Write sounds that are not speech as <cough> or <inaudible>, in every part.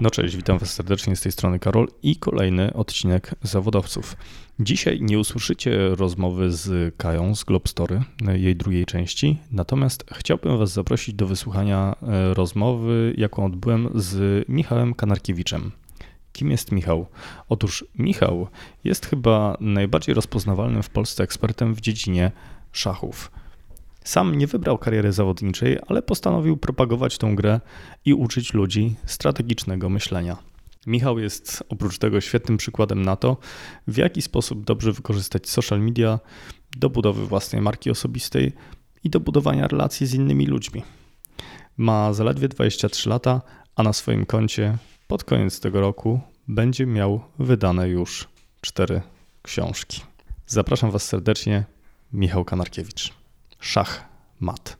No cześć, witam Was serdecznie z tej strony Karol i kolejny odcinek Zawodowców. Dzisiaj nie usłyszycie rozmowy z Kają z Globstory, jej drugiej części, natomiast chciałbym Was zaprosić do wysłuchania e, rozmowy, jaką odbyłem z Michałem Kanarkiewiczem. Kim jest Michał? Otóż Michał jest chyba najbardziej rozpoznawalnym w Polsce ekspertem w dziedzinie szachów. Sam nie wybrał kariery zawodniczej, ale postanowił propagować tę grę i uczyć ludzi strategicznego myślenia. Michał jest oprócz tego świetnym przykładem na to, w jaki sposób dobrze wykorzystać social media do budowy własnej marki osobistej i do budowania relacji z innymi ludźmi. Ma zaledwie 23 lata, a na swoim koncie pod koniec tego roku będzie miał wydane już cztery książki. Zapraszam Was serdecznie, Michał Kanarkiewicz. Szach mat.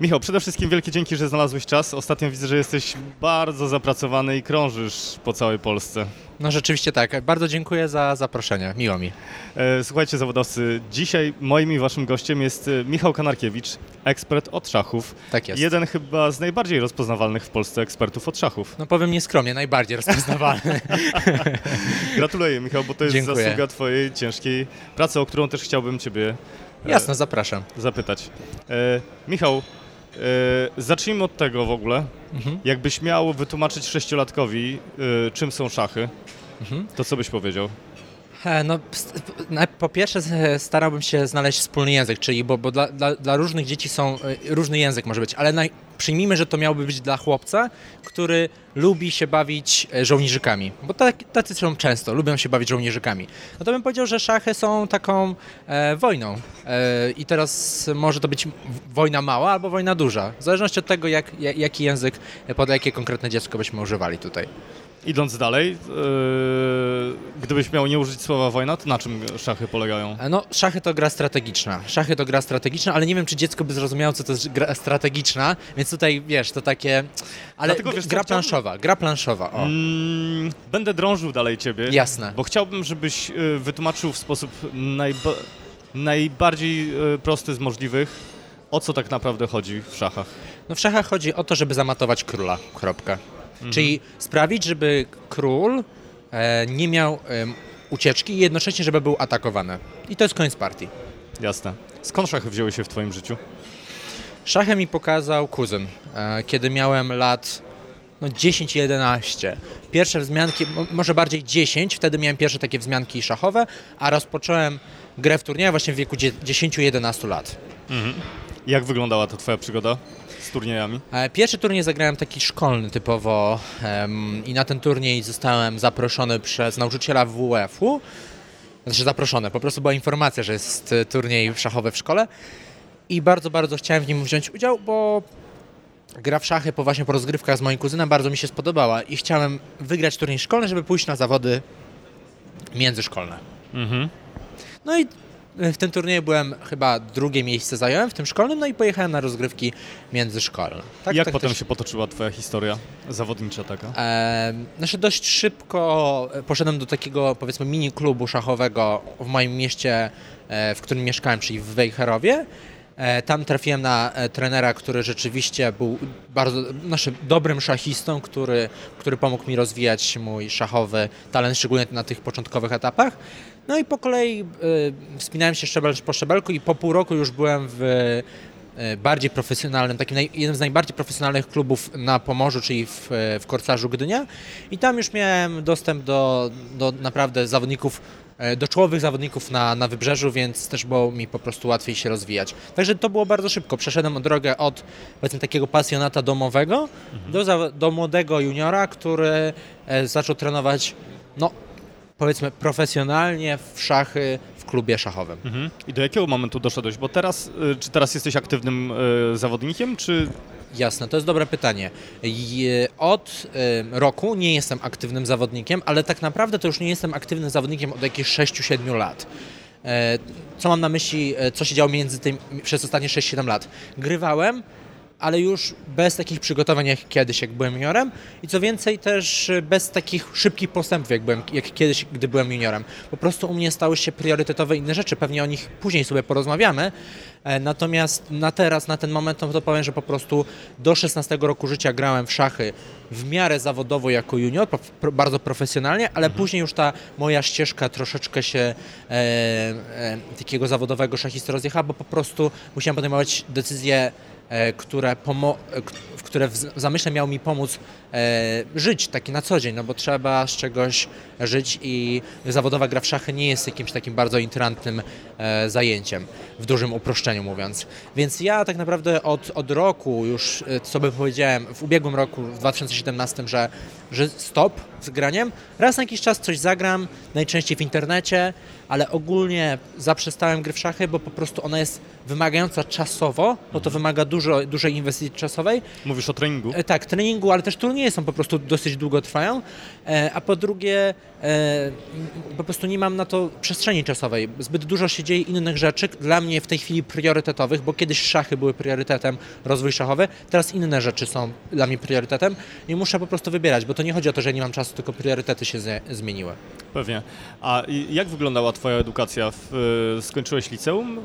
Michał, przede wszystkim wielkie dzięki, że znalazłeś czas. Ostatnio widzę, że jesteś bardzo zapracowany i krążysz po całej Polsce. No rzeczywiście tak. Bardzo dziękuję za zaproszenie. Miło mi. E, słuchajcie zawodowcy, dzisiaj moim i waszym gościem jest e, Michał Kanarkiewicz, ekspert od szachów. Tak jest. Jeden chyba z najbardziej rozpoznawalnych w Polsce ekspertów od szachów. No powiem nieskromnie, najbardziej rozpoznawalny. <laughs> Gratuluję Michał, bo to jest Dziękuję. zasługa twojej ciężkiej pracy, o którą też chciałbym ciebie e, Jasno, zapraszam. zapytać. E, Michał, zacznijmy od tego w ogóle. Mhm. Jakbyś miał wytłumaczyć sześciolatkowi, e, czym są szachy, Mhm. to co byś powiedział? E, No, po pierwsze e, starałbym się znaleźć wspólny język, czyli bo, bo dla, dla, dla różnych dzieci są e, różny język może być, ale naj, przyjmijmy, że to miałby być dla chłopca, który lubi się bawić żołnierzykami, bo tak, tacy są często, lubią się bawić żołnierzykami. No to bym powiedział, że szachy są taką e, wojną e, i teraz może to być wojna mała albo wojna duża, w zależności od tego, jak, ja- jaki język pod jakie konkretne dziecko byśmy używali tutaj. Idąc dalej, e, gdybyś miał nie użyć słowa wojna, to na czym szachy polegają? E, No, szachy to gra strategiczna. Szachy to gra strategiczna, ale nie wiem, czy dziecko by zrozumiało, co to jest gra strategiczna, więc tutaj, wiesz, to takie... Ale Dlatego, wiesz gra planszowa, gra planszowa. Mm, będę drążył dalej ciebie. Jasne. Bo chciałbym, żebyś e, wytłumaczył w sposób najba najbardziej prosty z możliwych, o co tak naprawdę chodzi w szachach. No w szachach chodzi o to, żeby zamatować króla, kropka. Mhm. Czyli sprawić, żeby król e, nie miał em, ucieczki i jednocześnie, żeby był atakowany. I to jest koniec partii. Jasne. Skąd szachy wzięły się w twoim życiu? Szachy mi pokazał kuzyn, e, kiedy miałem lat no 10-11. Pierwsze wzmianki, mo- może bardziej 10, wtedy miałem pierwsze takie wzmianki szachowe, a rozpocząłem grę w turnieju właśnie w wieku dzie- 10-11 lat. Jak wyglądała ta twoja przygoda z turniejami? E, Pierwszy turniej zagrałem taki szkolny typowo em, i na ten turniej zostałem zaproszony przez nauczyciela WF-u. Znaczy zaproszony, po prostu była informacja, że jest turniej szachowy w szkole i bardzo, bardzo chciałem w nim wziąć udział, bo gra w szachy po właśnie po rozgrywkach z moim kuzynem bardzo mi się spodobała i chciałem wygrać turniej szkolny, żeby pójść na zawody międzyszkolne. Mhm. No i w tym turnieju byłem chyba drugie miejsce zająłem w tym szkolnym, no i pojechałem na rozgrywki międzyszkolne. Tak, Jak tak potem też- się potoczyła twoja historia zawodnicza taka? E, znaczy dość szybko poszedłem do takiego powiedzmy mini klubu szachowego w moim mieście, e, w którym mieszkałem, czyli w Wejherowie. E, Tam trafiłem na e, trenera, który rzeczywiście był bardzo znaczy, dobrym szachistą, który, który pomógł mi rozwijać mój szachowy talent, szczególnie na tych początkowych etapach. No i po kolei e, wspinałem się szczebel po szczebelku i po pół roku już byłem w e, bardziej profesjonalnym, takim naj, jednym z najbardziej profesjonalnych klubów na Pomorzu, czyli w, w Korcarzu Gdynia. I tam już miałem dostęp do, do naprawdę zawodników, e, do czołowych zawodników na, na wybrzeżu, więc też było mi po prostu łatwiej się rozwijać. Także to było bardzo szybko. Przeszedłem drogę od powiedzmy takiego pasjonata domowego do, za- do młodego juniora, który e, zaczął trenować no, powiedzmy profesjonalnie w szachy w klubie szachowym. Mhm. I do jakiego momentu doszedłeś? Bo teraz, y, czy teraz jesteś aktywnym y, zawodnikiem, czy Jasne, to jest dobre pytanie. Od roku nie jestem aktywnym zawodnikiem, ale tak naprawdę to już nie jestem aktywnym zawodnikiem od jakichś 6-7 lat. E, co mam na myśli, e, co się działo między tym przez ostatnie 6-7 lat? Grywałem, ale już bez takich przygotowań jak kiedyś, jak byłem juniorem i co więcej też bez takich szybkich postępów, jak, byłem, jak kiedyś, gdy byłem juniorem. Po prostu u mnie stały się priorytetowe inne rzeczy, pewnie o nich później sobie porozmawiamy, e, natomiast na teraz, na ten moment to powiem, że po prostu do 16 roku życia grałem w szachy w miarę zawodowo jako junior, bardzo profesjonalnie, ale mhm. później już ta moja ścieżka troszeczkę się e, e, takiego zawodowego szachisty rozjechała, bo po prostu musiałem podejmować decyzje E, które, w które w zamyśle miało mi pomóc e, żyć taki na co dzień, no bo trzeba z czegoś żyć i zawodowa gra w szachy nie jest jakimś takim bardzo intratnym e, zajęciem, w dużym uproszczeniu mówiąc. Więc ja tak naprawdę od, od roku już sobie powiedziałem w ubiegłym roku, w 2017, że, że stop z graniem. Raz na jakiś czas coś zagram, najczęściej w internecie, ale ogólnie zaprzestałem gry w szachy, bo po prostu ona jest wymagająca czasowo, bo to wymaga dużo, dużej inwestycji czasowej. Mówisz o treningu? E, tak, treningu, ale też turnieje są po prostu dosyć długo trwają, e, a po drugie e, po prostu nie mam na to przestrzeni czasowej. Zbyt dużo się dzieje innych rzeczy, dla mnie w tej chwili priorytetowych, bo kiedyś szachy były priorytetem, rozwój szachowy, teraz inne rzeczy są dla mnie priorytetem i muszę po prostu wybierać, bo to nie chodzi o to, że nie mam czasu, tylko priorytety się zmieniły. Pewnie. A jak wyglądała Twoja edukacja? Skończyłeś liceum?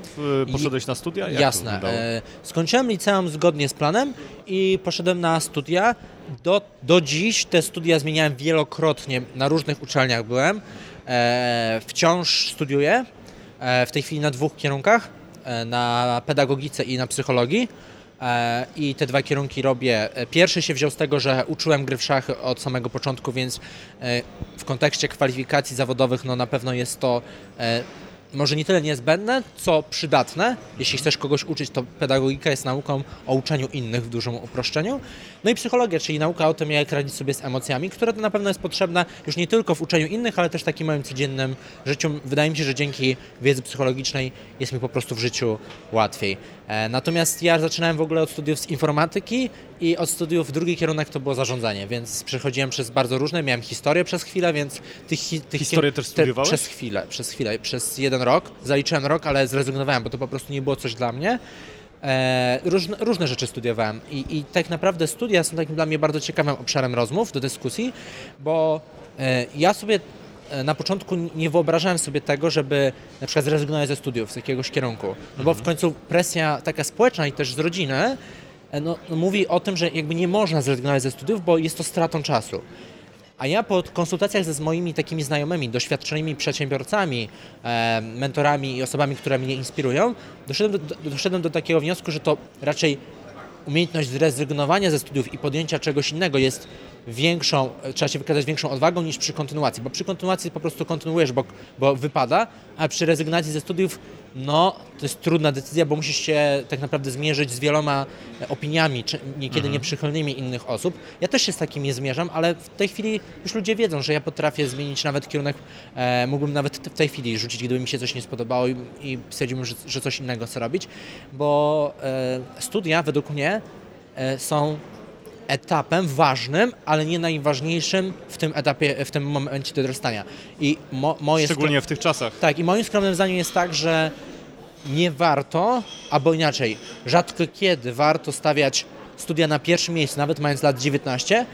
Poszedłeś na studia? Jak Jasne. E, skończyłem liceum zgodnie z planem i poszedłem na studia. Do, do dziś te studia zmieniałem wielokrotnie, na różnych uczelniach byłem. E, wciąż studiuję, e, w tej chwili na dwóch kierunkach, na pedagogice i na psychologii. I te dwa kierunki robię. Pierwszy się wziął z tego, że uczyłem gry w szachy od samego początku, więc w kontekście kwalifikacji zawodowych no na pewno jest to może nie tyle niezbędne, co przydatne. Jeśli chcesz kogoś uczyć, to pedagogika jest nauką o uczeniu innych w dużym uproszczeniu. No i psychologia, czyli nauka o tym, jak radzić sobie z emocjami, która to na pewno jest potrzebna już nie tylko w uczeniu innych, ale też w takim moim codziennym życiu. Wydaje mi się, że dzięki wiedzy psychologicznej jest mi po prostu w życiu łatwiej. E, natomiast ja zaczynałem w ogóle od studiów z informatyki i od studiów drugi kierunek to było zarządzanie, więc przechodziłem przez bardzo różne, miałem historię przez chwilę, więc tych, tych Historię też studiowałeś? Te, przez chwilę, przez chwilę, przez jeden rok, zaliczyłem rok, ale zrezygnowałem, bo to po prostu nie było coś dla mnie. E, różne, różne, rzeczy studiowałem I, i tak naprawdę studia są takim dla mnie bardzo ciekawym obszarem rozmów, do dyskusji, bo e, ja sobie na początku nie wyobrażałem sobie tego, żeby na przykład zrezygnować ze studiów z jakiegoś kierunku. No bo w końcu presja taka społeczna i też z rodziny no, no mówi o tym, że jakby nie można zrezygnować ze studiów, bo jest to stratą czasu. A ja po konsultacjach ze z moimi takimi znajomymi, doświadczonymi przedsiębiorcami, e, mentorami i osobami, które mnie inspirują, doszedłem do, doszedłem do takiego wniosku, że to raczej umiejętność zrezygnowania ze studiów i podjęcia czegoś innego jest większą, trzeba się wykazać większą odwagą niż przy kontynuacji, bo przy kontynuacji po prostu kontynuujesz, bo, bo wypada, a przy rezygnacji ze studiów no, to jest trudna decyzja, bo musisz się tak naprawdę zmierzyć z wieloma opiniami, czy niekiedy mhm. nieprzychylnymi innych osób. Ja też się z takimi zmierzam, ale w tej chwili już ludzie wiedzą, że ja potrafię zmienić nawet kierunek, e, mógłbym nawet w tej chwili rzucić, gdyby mi się coś nie spodobało i, i stwierdziłbym, że, że coś innego chcę robić, bo e, studia według mnie e, są etapem ważnym, ale nie najważniejszym w tym etapie, w tym momencie dorastania. I mo, moje Szczególnie w tych czasach. Tak, i moim skromnym zdaniem jest tak, że nie warto, albo inaczej, rzadko kiedy warto stawiać studia na pierwszym miejscu, nawet mając lat 19,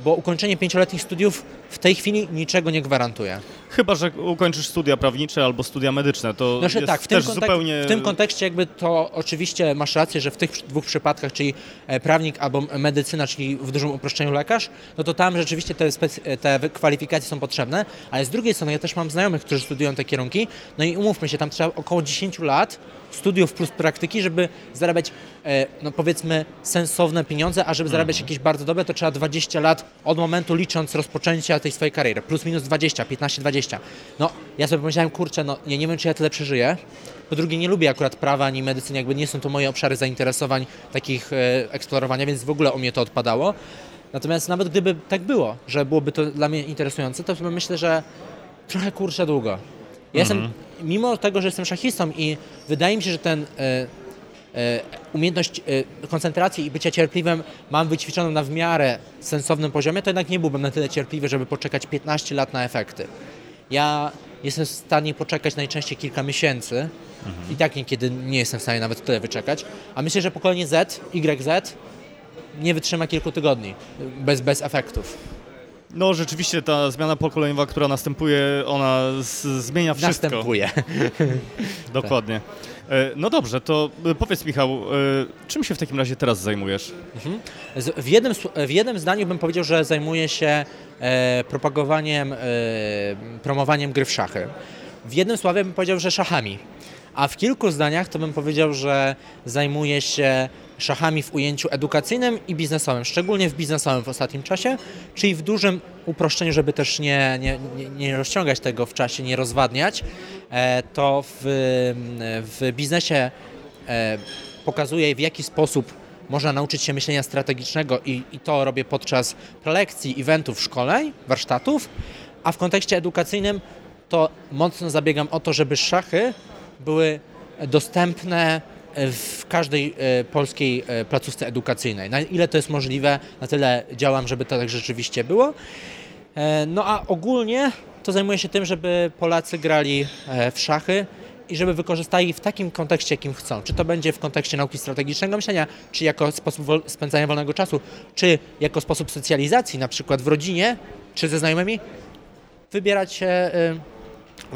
bo ukończenie pięcioletnich studiów w tej chwili niczego nie gwarantuje. Chyba, że ukończysz studia prawnicze albo studia medyczne, to znaczy, jest tak, w też zupełnie... W tym kontekście jakby to oczywiście masz rację, że w tych dwóch przypadkach, czyli e, prawnik albo medycyna, czyli w dużym uproszczeniu lekarz, no to tam rzeczywiście te, te kwalifikacje są potrzebne, ale z drugiej strony ja też mam znajomych, którzy studiują te kierunki, no i umówmy się, tam trzeba około 10 lat studiów plus praktyki, żeby zarabiać, e, no powiedzmy, sensowne pieniądze, a żeby zarabiać mhm. jakieś bardzo dobre, to trzeba 20 lat od momentu licząc rozpoczęcia tej swojej kariery. Plus minus 20, 15, 20. No, ja sobie pomyślałem, kurczę, no ja nie wiem, czy ja tyle przeżyję. Po drugie, nie lubię akurat prawa ani medycyny, jakby nie są to moje obszary zainteresowań, takich e, eksplorowania, więc w ogóle o mnie to odpadało. Natomiast nawet gdyby tak było, że byłoby to dla mnie interesujące, to myślę, że trochę kurczę długo. Ja mhm. jestem, mimo tego, że jestem szachistą i wydaje mi się, że ten, e, e, umiejętność e, koncentracji i bycia cierpliwym mam wyćwiczoną na w miarę sensownym poziomie, to jednak nie byłbym na tyle cierpliwy, żeby poczekać 15 lat na efekty. Ja jestem w stanie poczekać najczęściej kilka miesięcy i tak niekiedy nie jestem w stanie nawet tyle wyczekać, a myślę, że pokolenie Z, YZ nie wytrzyma kilku tygodni bez, bez efektów. No rzeczywiście ta zmiana pokoleniowa, która następuje, ona zmienia wszystko. Następuje. <laughs> Dokładnie. E, No dobrze, to e, powiedz Michał, e, czym się w takim razie teraz zajmujesz? Z- W jednym, w jednym zdaniu bym powiedział, że zajmuję się e, propagowaniem, e, promowaniem gry w szachy. W jednym słowie bym powiedział, że szachami. A w kilku zdaniach to bym powiedział, że zajmuję się szachami w ujęciu edukacyjnym i biznesowym, szczególnie w biznesowym w ostatnim czasie, czyli w dużym uproszczeniu, żeby też nie, nie, nie, rozciągać tego w czasie, nie rozwadniać, e, to w, w biznesie e, pokazuję w jaki sposób można nauczyć się myślenia strategicznego i, i to robię podczas prelekcji, eventów, szkoleń, warsztatów, a w kontekście edukacyjnym to mocno zabiegam o to, żeby szachy były dostępne w każdej e, polskiej e, placówce edukacyjnej. Na ile to jest możliwe, na tyle działam, żeby to tak rzeczywiście było. E, No a ogólnie to zajmuję się tym, żeby Polacy grali w szachy i żeby wykorzystali w takim kontekście, jakim chcą. Czy to będzie w kontekście nauki strategicznego myślenia, czy jako sposób spędzania wolnego czasu, czy jako sposób socjalizacji, na przykład w rodzinie, czy ze znajomymi, wybierać się y,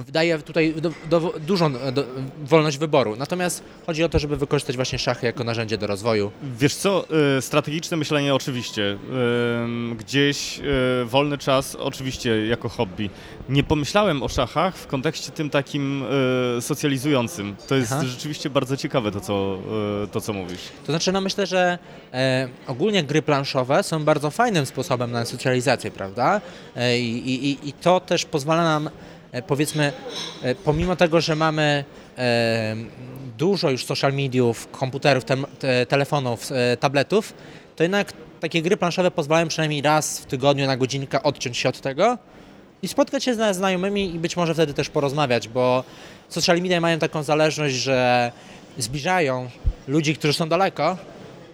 wydaje tutaj do, do, dużą e, do, wolność wyboru. Natomiast chodzi o to, żeby wykorzystać właśnie szachy jako narzędzie do rozwoju. Wiesz co, e, strategiczne myślenie oczywiście, e, gdzieś wolny czas oczywiście jako hobby. Nie pomyślałem o szachach w kontekście tym takim socjalizującym. To jest Aha. rzeczywiście bardzo ciekawe to, co, to, co mówisz. To znaczy, no myślę, że ogólnie gry planszowe są bardzo fajnym sposobem na socjalizację, prawda? I, i, I to też pozwala nam, powiedzmy, e, pomimo tego, że mamy e, dużo już social mediów, komputerów, tem, te, telefonów, e, tabletów, to jednak takie gry planszowe pozwalają przynajmniej raz w tygodniu na godzinkę odciąć się od tego i spotkać się ze znajomymi i być może wtedy też porozmawiać, bo social media mają taką zależność, że zbliżają ludzi, którzy są daleko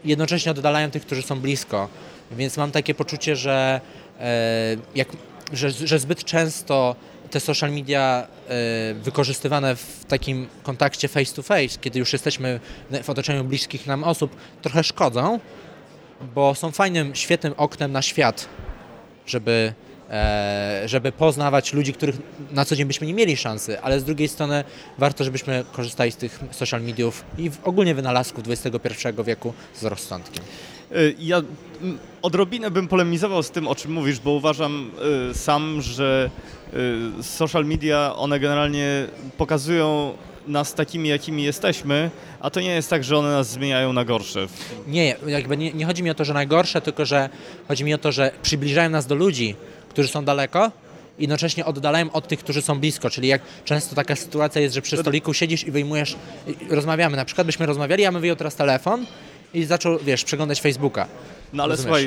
i jednocześnie oddalają tych, którzy są blisko. Więc mam takie poczucie, że, e, jak, że, że zbyt często te social media e, wykorzystywane w takim kontakcie face to face, kiedy już jesteśmy w otoczeniu bliskich nam osób, trochę szkodzą, bo są fajnym, świetnym oknem na świat, żeby, e, żeby poznawać ludzi, których na co dzień byśmy nie mieli szansy, ale z drugiej strony warto, żebyśmy korzystali z tych social mediów i w, ogólnie wynalazków XXI wieku z rozsądkiem. E, Ja odrobinę bym polemizował z tym, o czym mówisz, bo uważam sam, że social media, one generalnie pokazują nas takimi, jakimi jesteśmy, a to nie jest tak, że one nas zmieniają na gorsze. Nie, jakby nie, nie chodzi mi o to, że najgorsze, tylko że chodzi mi o to, że przybliżają nas do ludzi, którzy są daleko, jednocześnie oddalają od tych, którzy są blisko. Czyli jak często taka sytuacja jest, że przy stoliku siedzisz i wyjmujesz, rozmawiamy, na przykład byśmy rozmawiali, ja bym wyjął teraz telefon i zaczął, wiesz, przeglądać Facebooka. No ale Rozumiesz? słuchaj,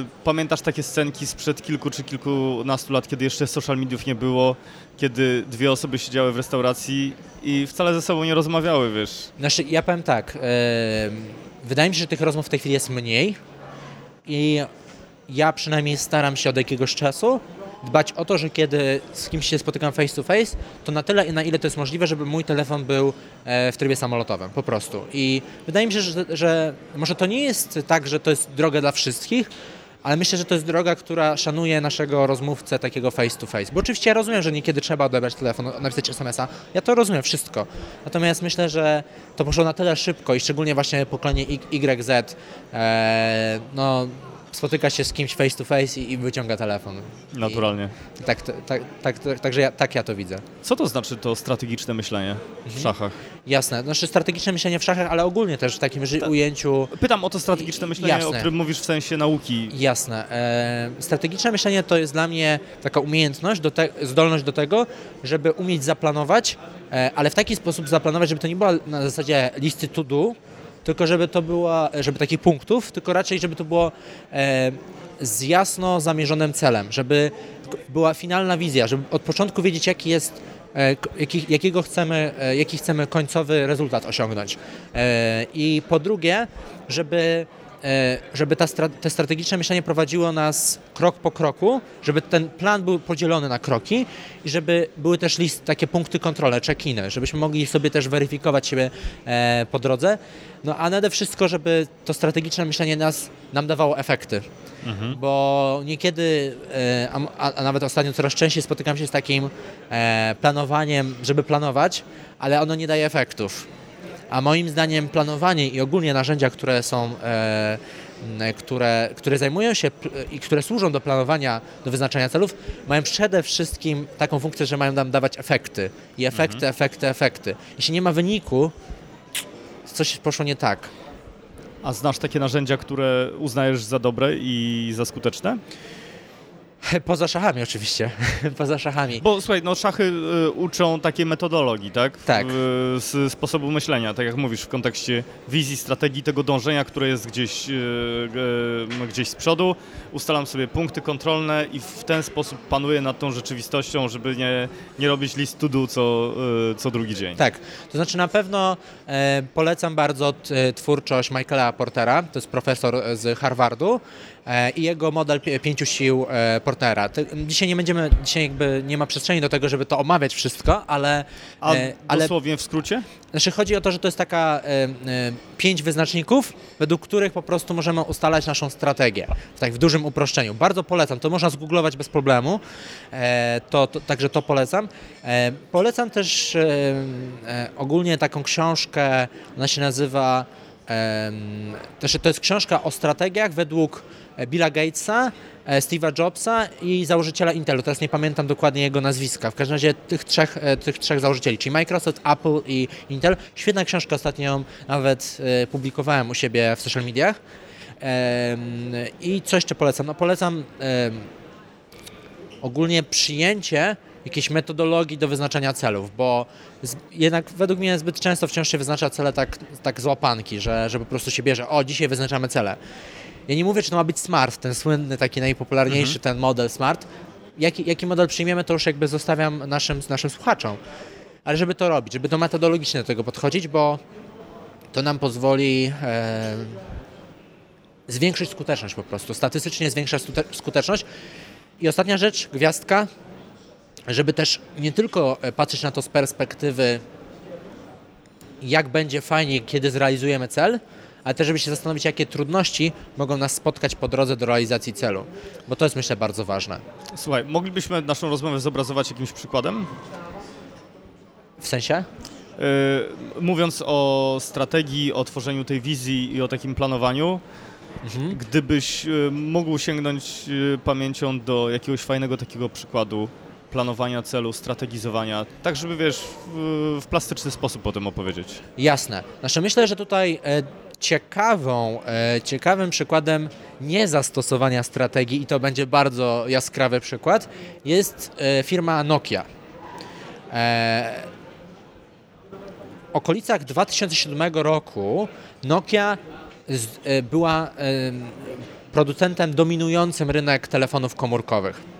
y, pamiętasz takie scenki sprzed kilku czy kilkunastu lat, kiedy jeszcze social mediów nie było, kiedy dwie osoby siedziały w restauracji i wcale ze sobą nie rozmawiały, wiesz. Znaczy, ja powiem tak, em, wydaje mi się, że tych rozmów w tej chwili jest mniej i ja przynajmniej staram się od jakiegoś czasu dbać o to, że kiedy z kimś się spotykam face to face, to na tyle, na ile to jest możliwe, żeby mój telefon był e, w trybie samolotowym, po prostu. I wydaje mi się, że, że może to nie jest tak, że to jest droga dla wszystkich, ale myślę, że to jest droga, która szanuje naszego rozmówcę takiego face to face. Bo oczywiście ja rozumiem, że niekiedy trzeba odebrać telefon, napisać SMS-a. Ja to rozumiem wszystko. Natomiast myślę, że to poszło na tyle szybko i szczególnie właśnie pokolenie YZ e, no, spotyka się z kimś face to face i, i wyciąga telefon. Naturalnie. I tak, tak, tak, tak, tak, także ja, tak ja to widzę. Co to znaczy to strategiczne myślenie w szachach? Jasne. Znaczy strategiczne myślenie w szachach, ale ogólnie też w takim ży- ujęciu Pytam o to strategiczne myślenie, o Jasne. którym mówisz w sensie nauki. Jasne. E, strategiczne myślenie to jest dla mnie taka umiejętność, do te, zdolność do tego, żeby umieć zaplanować, e, ale w taki sposób zaplanować, żeby to nie była na zasadzie listy to do, tylko żeby to była, żeby takich punktów, tylko raczej, żeby to było e, z jasno zamierzonym celem, żeby była finalna wizja, żeby od początku wiedzieć, jaki jest e, jaki, jakiego chcemy, e, jaki chcemy końcowy rezultat osiągnąć. E, I po drugie, żeby żeby ta, te strategiczne myślenie prowadziło nas krok po kroku, żeby ten plan był podzielony na kroki i żeby były też list, takie punkty kontrolne, check-iny, żebyśmy mogli sobie też weryfikować siebie po drodze. No a nade wszystko, żeby to strategiczne myślenie nas, nam dawało efekty. Mhm. Bo niekiedy, e, a, a, nawet ostatnio coraz częściej spotykam się z takim e, planowaniem, żeby planować, ale ono nie daje efektów. A moim zdaniem planowanie i ogólnie narzędzia, które są e, które, które zajmują się i które służą do planowania, do wyznaczania celów, mają przede wszystkim taką funkcję, że mają nam dawać efekty. I efekty, mhm. efekty, efekty. Jeśli nie ma wyniku, coś poszło nie tak. A znasz takie narzędzia, które uznajesz za dobre i za skuteczne? <laughs> Poza szachami oczywiście, <laughs> poza szachami. Bo słuchaj, no szachy y, uczą takiej metodologii, tak? Tak. z sposobu myślenia, tak jak mówisz, w kontekście wizji, strategii, tego dążenia, które jest gdzieś, y, y, gdzieś z przodu. Ustalam sobie punkty kontrolne i w ten sposób panuję nad tą rzeczywistością, żeby nie, nie robić list to do co, y, co drugi dzień. Tak, to znaczy na pewno e, polecam bardzo t, twórczość Michaela Portera, to jest profesor z Harvardu. E, i jego model pięciu sił e, Portera. Dzisiaj nie będziemy, dzisiaj jakby nie ma przestrzeni do tego, żeby to omawiać wszystko, ale... A e, ale, dosłownie w skrócie? Znaczy chodzi o to, że to jest taka pięć wyznaczników, według których po prostu możemy ustalać naszą strategię. Tak w dużym uproszczeniu. Bardzo polecam, to można zgooglować bez problemu, to, to, także to polecam. Polecam też ogólnie taką książkę, ona się nazywa to jest książka o strategiach według E, Billa Gatesa, e, Steve'a Jobsa i założyciela Intelu. Teraz nie pamiętam dokładnie jego nazwiska. W każdym razie tych trzech, e, tych trzech założycieli, czyli Microsoft, Apple i Intel. Świetna książka, ostatnio nawet publikowałem u siebie w social mediach. I co jeszcze polecam? No polecam ogólnie przyjęcie jakiejś metodologii do wyznaczania celów, bo jednak według mnie zbyt często wciąż się wyznacza cele tak, tak z łapanki, że, że po prostu się bierze, o dzisiaj wyznaczamy cele. Ja nie mówię, czy to ma być smart, ten słynny, taki najpopularniejszy, mhm. ten model smart. Jaki, jaki model przyjmiemy, to już jakby zostawiam naszym, naszym słuchaczom. Ale żeby to robić, żeby to metodologicznie do tego podchodzić, bo to nam pozwoli e, zwiększyć skuteczność po prostu. Statystycznie zwiększa skuteczność. I ostatnia rzecz, gwiazdka, żeby też nie tylko e, patrzeć na to z perspektywy, jak będzie fajnie, kiedy zrealizujemy cel, ale też żeby się zastanowić, jakie trudności mogą nas spotkać po drodze do realizacji celu, bo to jest myślę bardzo ważne. Słuchaj, moglibyśmy naszą rozmowę zobrazować jakimś przykładem? W sensie? Yy, mówiąc o strategii, o tworzeniu tej wizji i o takim planowaniu, mhm. gdybyś yy, mógł sięgnąć pamięcią do jakiegoś fajnego takiego przykładu planowania celu, strategizowania, tak żeby wiesz, w, w plastyczny sposób o tym opowiedzieć. Jasne. Znaczy myślę, że tutaj e, ciekawą, e, ciekawym przykładem niezastosowania strategii, i to będzie bardzo jaskrawy przykład, jest e, firma Nokia. W okolicach 2007 roku Nokia była producentem dominującym rynek telefonów komórkowych.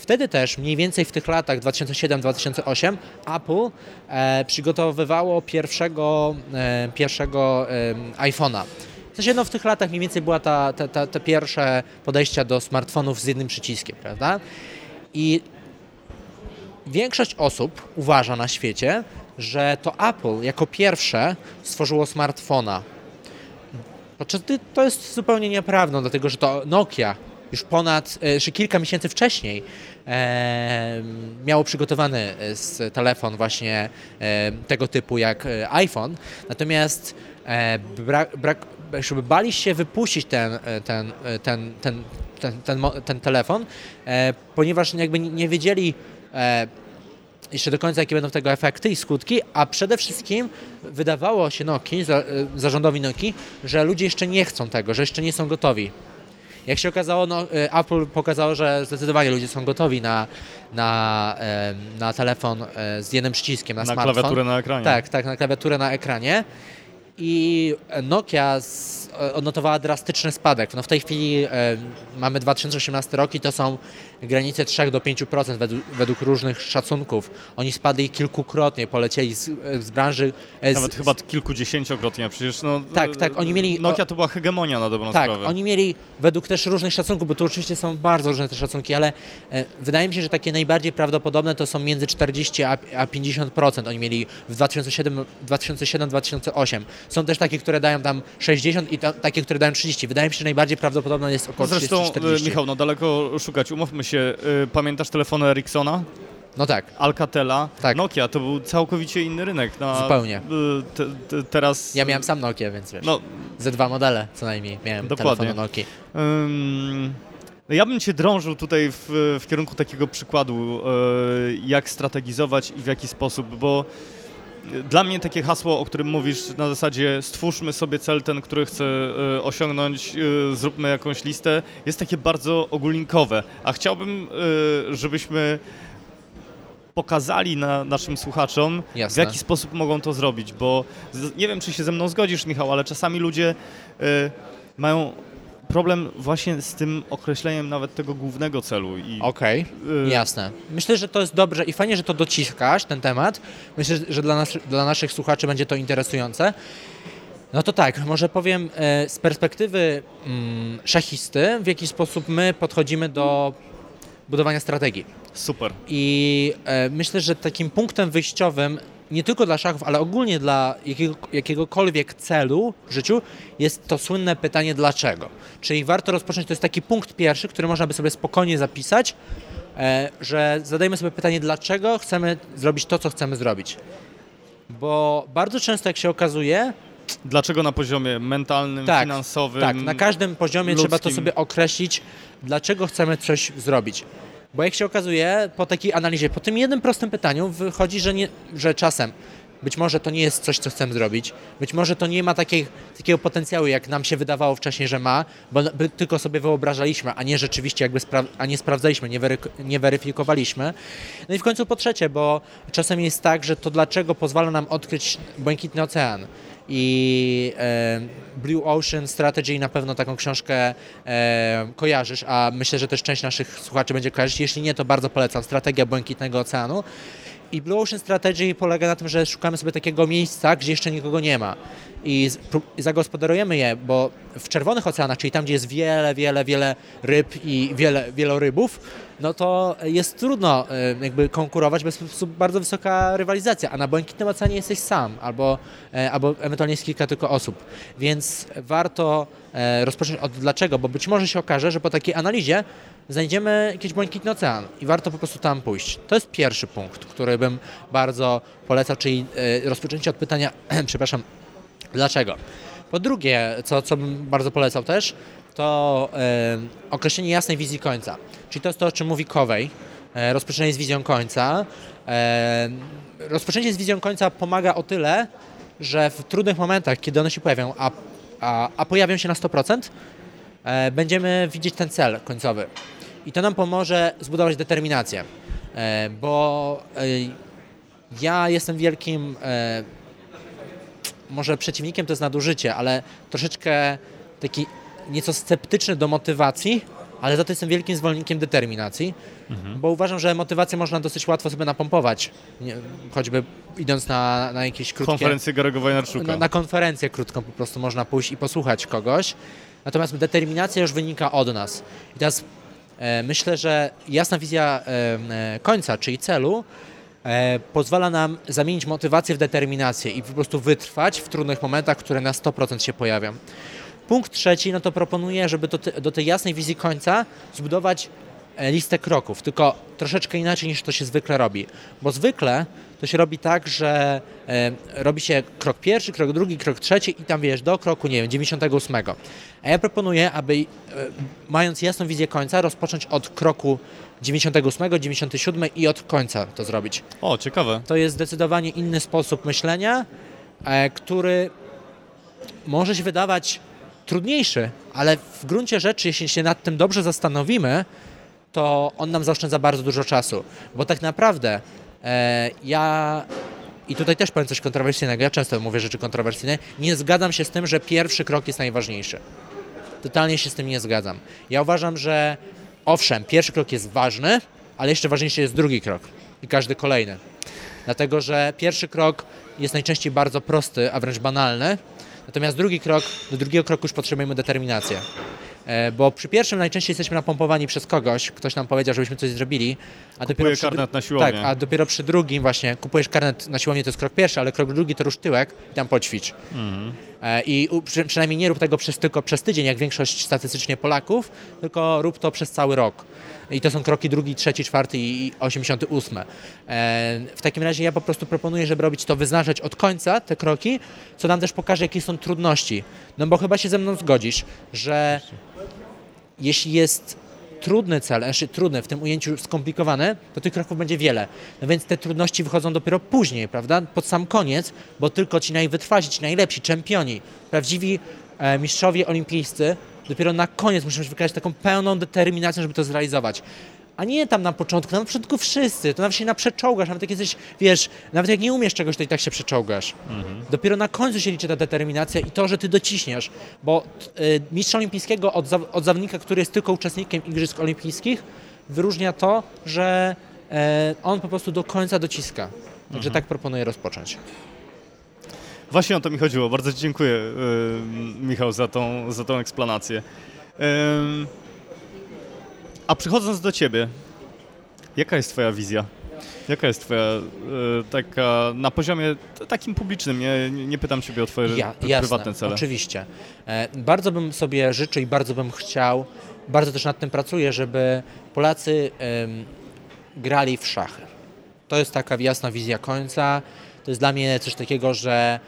Wtedy też, mniej więcej w tych latach 2007-2008, Apple e, przygotowywało pierwszego, e, pierwszego e, iPhone'a. W sensie no, w tych latach mniej więcej była ta, ta, ta, te pierwsze podejścia do smartfonów z jednym przyciskiem, prawda? I większość osób uważa na świecie, że to Apple jako pierwsze stworzyło smartfona. To jest zupełnie nieprawdą, dlatego że to Nokia już ponad, czy kilka miesięcy wcześniej e, miało przygotowany e, telefon właśnie e, tego typu jak e, iPhone, natomiast e, brak, brak, żeby bali się wypuścić ten, ten, ten, ten, ten, ten, ten telefon, e, ponieważ jakby nie wiedzieli jeszcze do końca, jakie będą tego efekty i skutki, a przede wszystkim wydawało się Noki, zarządowi Noki, że ludzie jeszcze nie chcą tego, że jeszcze nie są gotowi. Jak się okazało, no, y, Apple pokazało, że zdecydowanie ludzie są gotowi na, na, na telefon e, z jednym przyciskiem, na, na smartfon. klawiaturę na ekranie. Tak, tak, na klawiaturę na ekranie. i Nokia z, odnotowała drastyczny spadek. No w tej chwili e, mamy 2018 rok i to są granice 3 do 5% według, według różnych szacunków. Oni spadli kilkukrotnie, polecieli z, z branży. E, z, Nawet chyba kilkudziesięciokrotnie, przecież no, Tak, tak, oni mieli... Nokia to była hegemonia na dobrą tak, sprawę. Tak, oni mieli według też różnych szacunków, bo tu oczywiście są bardzo różne te szacunki, ale e, wydaje mi się, że takie najbardziej prawdopodobne to są między 40 a, a 50% oni mieli w 2007-2008. Są też takie, które dają tam 60 i ta, takie, które dają 30. Wydaje mi się, że najbardziej prawdopodobne jest około Zresztą, 30 40 Michał, no daleko szukać, umówmy się. Y, pamiętasz telefony Ericssona? No tak. Alcatela, tak. Nokia to był całkowicie inny rynek. Na, Zupełnie. Te, te, teraz... Ja miałem sam Nokia, więc wiesz. No, ze dwa modele co najmniej miałem Dokładnie. telefonu Nokia. Um, ja bym Cię drążył tutaj w, w kierunku takiego przykładu, jak strategizować i w jaki sposób, bo dla mnie takie hasło, o którym mówisz na zasadzie stwórzmy sobie cel ten, który chcę e, osiągnąć, e, zróbmy jakąś listę, jest takie bardzo ogólnikowe. A chciałbym, e, żebyśmy pokazali na naszym słuchaczom, Jasne. w jaki sposób mogą to zrobić, bo nie wiem, czy się ze mną zgodzisz, Michał, ale czasami ludzie mają problem właśnie z tym określeniem nawet tego głównego celu. Okej, okay. y jasne. Myślę, że to jest dobrze i fajnie, że to dociskasz, ten temat. Myślę, że dla, nas, dla naszych słuchaczy będzie to interesujące. No to tak, może powiem e, z perspektywy mm, szachisty, w jaki sposób my podchodzimy do budowania strategii. Super. I e, myślę, że takim punktem wyjściowym nie tylko dla szachów, ale ogólnie dla jakiego, jakiegokolwiek celu w życiu jest to słynne pytanie dlaczego. Czyli warto rozpocząć, to jest taki punkt pierwszy, który można by sobie spokojnie zapisać, e, że zadajmy sobie pytanie dlaczego chcemy zrobić to, co chcemy zrobić. Bo bardzo często, jak się okazuje, Dlaczego na poziomie mentalnym, tak, finansowym? Tak, na każdym poziomie ludzkim. trzeba to sobie określić, dlaczego chcemy coś zrobić. Bo jak się okazuje, po takiej analizie, po tym jednym prostym pytaniu wychodzi, że, nie, że czasem być może to nie jest coś, co chcemy zrobić. Być może to nie ma takiej, takiego potencjału, jak nam się wydawało wcześniej, że ma, bo tylko sobie wyobrażaliśmy, a nie rzeczywiście jakby a nie sprawdzaliśmy, nie, wery- nie weryfikowaliśmy. No i w końcu po trzecie, bo czasem jest tak, że to dlaczego pozwala nam odkryć błękitny ocean i e, Blue Ocean Strategy na pewno taką książkę e, kojarzysz, a myślę, że też część naszych słuchaczy będzie kojarzyć. Jeśli nie, to bardzo polecam. Strategia Błękitnego Oceanu. I Blue Ocean Strategy polega na tym, że szukamy sobie takiego miejsca, gdzie jeszcze nikogo nie ma i zagospodarujemy je, bo w czerwonych oceanach, czyli tam, gdzie jest wiele, wiele, wiele ryb i wiele wielorybów, no to jest trudno e, jakby konkurować, bez bardzo wysoka rywalizacja, a na Błękitnym Oceanie jesteś sam, albo, e, albo ewentualnie jest kilka tylko osób, więc warto e, rozpocząć od dlaczego, bo być może się okaże, że po takiej analizie znajdziemy jakiś błękitny ocean i warto po prostu tam pójść. To jest pierwszy punkt, który bym bardzo polecał, czyli rozpoczęcie od pytania, <clears throat> przepraszam, dlaczego. Po drugie, co, co bym bardzo polecał też, to określenie jasnej wizji końca. Czyli to jest to, o czym mówi Kowej, e, rozpoczęcie z wizją końca. Rozpoczęcie z wizją końca pomaga o tyle, że w trudnych momentach, kiedy one się pojawią, a, a, a pojawią się na 100%, e, będziemy widzieć ten cel końcowy. I to nam pomoże zbudować determinację, e, bo ja jestem wielkim może przeciwnikiem to jest nadużycie, ale troszeczkę taki nieco sceptyczny do motywacji, ale za to jestem wielkim zwolennikiem determinacji, mhm. bo uważam, że motywację można dosyć łatwo sobie napompować, nie, choćby idąc na, na jakieś krótkie... Konferencję Garego Wojnarczuka. Na, na konferencję krótką po prostu można pójść i posłuchać kogoś, natomiast determinacja już wynika od nas. I teraz e, myślę, że jasna wizja e, e końca, czyli celu, e, pozwala nam zamienić motywację w determinację i po prostu wytrwać w trudnych momentach, które na 100% się pojawią. Punkt trzeci, no to proponuję, żeby do, te, do tej jasnej wizji końca zbudować e, listę kroków, tylko troszeczkę inaczej niż to się zwykle robi. Bo zwykle to się robi tak, że e, robi się krok pierwszy, krok drugi, krok trzeci i tam wiesz do kroku, nie wiem, 98. A ja proponuję, aby e, mając jasną wizję końca, rozpocząć od kroku 98, 97 i od końca to zrobić. O, ciekawe. To jest zdecydowanie inny sposób myślenia, który może się wydawać trudniejszy, ale w gruncie rzeczy, jeśli się nad tym dobrze zastanowimy, to on nam zaoszczędza bardzo dużo czasu, bo tak naprawdę e, ja i tutaj też powiem coś kontrowersyjnego, ja często mówię rzeczy kontrowersyjne, nie zgadzam się z tym, że pierwszy krok jest najważniejszy. Totalnie się z tym nie zgadzam. Ja uważam, że owszem, pierwszy krok jest ważny, ale jeszcze ważniejszy jest drugi krok i każdy kolejny. Dlatego, że pierwszy krok jest najczęściej bardzo prosty, a wręcz banalny, natomiast drugi krok, do drugiego kroku już potrzebujemy determinację. E, bo przy pierwszym najczęściej jesteśmy napompowani przez kogoś, ktoś nam powiedział, żebyśmy coś zrobili, a dopiero przy, karnet na siłownię. tak, a dopiero przy drugim właśnie kupujesz karnet na siłownię, to jest krok pierwszy, ale krok drugi to rusz tyłek i tam poćwicz. Mhm. E, I przy, przynajmniej nie rób tego przez, tylko przez tydzień, jak większość statystycznie Polaków, tylko rób to przez cały rok. I to są kroki drugi, trzeci, czwarty i 88. E, w takim razie ja po prostu proponuję, żeby robić to, wyznaczać od końca te kroki, co nam też pokaże, jakie są trudności. No bo chyba się ze mną zgodzisz, że jeśli jest trudny cel, znaczy trudny, w tym ujęciu skomplikowane, to tych kroków będzie wiele. No więc te trudności wychodzą dopiero później, prawda? Pod sam koniec, bo tylko ci najwytrwasi, ci najlepsi, czempioni, prawdziwi e, mistrzowie olimpijscy dopiero na koniec musimy wykazać taką pełną determinację, żeby to zrealizować a nie tam na początku, na początku wszyscy, to nawet się naprzeczołgasz, nawet jak jesteś, wiesz, nawet jak nie umiesz czegoś, to i tak się przeczołgasz. Mhm. Dopiero na końcu się liczy ta determinacja i to, że ty dociśniesz, bo y, mistrz olimpijskiego od, od zawodnika, który jest tylko uczestnikiem Igrzysk Olimpijskich, wyróżnia to, że y, on po prostu do końca dociska. Także mhm. tak proponuję rozpocząć. Właśnie o to mi chodziło. Bardzo Ci dziękuję, y, Michał, za tą, za tą eksplanację. A przychodząc do Ciebie, jaka jest Twoja wizja? Jaka jest Twoja e, taka na poziomie takim publicznym? Nie, nie pytam Ciebie o Twoje ja, prywatne jasne, cele. Oczywiście. E, bardzo bym sobie życzył i bardzo bym chciał, bardzo też nad tym pracuję, żeby Polacy grali w szachy. To jest taka jasna wizja końca. To jest dla mnie coś takiego, że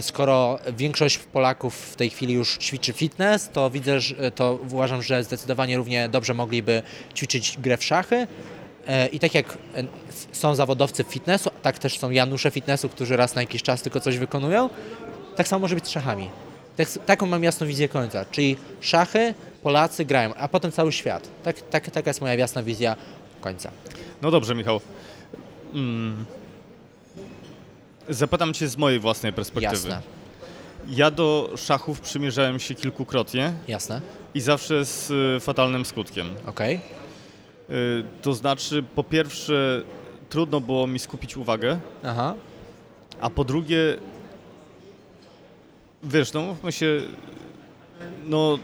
skoro większość Polaków w tej chwili już ćwiczy fitness, to widzę, to uważam, że zdecydowanie równie dobrze mogliby ćwiczyć grę w szachy. E, I tak jak e, są zawodowcy fitnessu, tak też są Janusze fitnessu, którzy raz na jakiś czas tylko coś wykonują, tak samo może być z szachami. Tak, taką mam jasną wizję końca, czyli szachy Polacy grają, a potem cały świat. Tak, tak, taka jest moja jasna wizja końca. No dobrze, Michał. Mm. Zapytam Cię z mojej własnej perspektywy. Jasne. Ja do szachów przymierzałem się kilkukrotnie. Jasne. I zawsze z y, fatalnym skutkiem. Okej. Okay. To znaczy, po pierwsze, trudno było mi skupić uwagę. Aha. A po drugie, wiesz, no mówmy się, no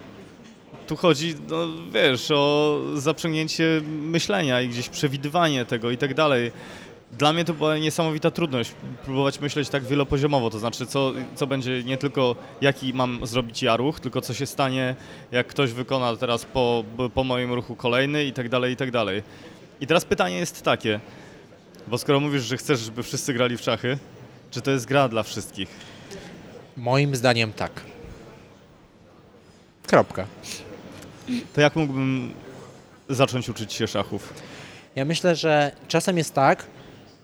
tu chodzi, no wiesz, o zaprzęgnięcie myślenia i gdzieś przewidywanie tego i tak dalej. Dla mnie to była niesamowita trudność, próbować myśleć tak wielopoziomowo, to znaczy co, co będzie nie tylko jaki mam zrobić ja ruch, tylko co się stanie, jak ktoś wykona teraz po, po moim ruchu kolejny i tak dalej, i tak dalej. I teraz pytanie jest takie, bo skoro mówisz, że chcesz, żeby wszyscy grali w szachy, czy to jest gra dla wszystkich? Moim zdaniem tak. Kropka. To jak mógłbym zacząć uczyć się szachów? Ja myślę, że czasem jest tak,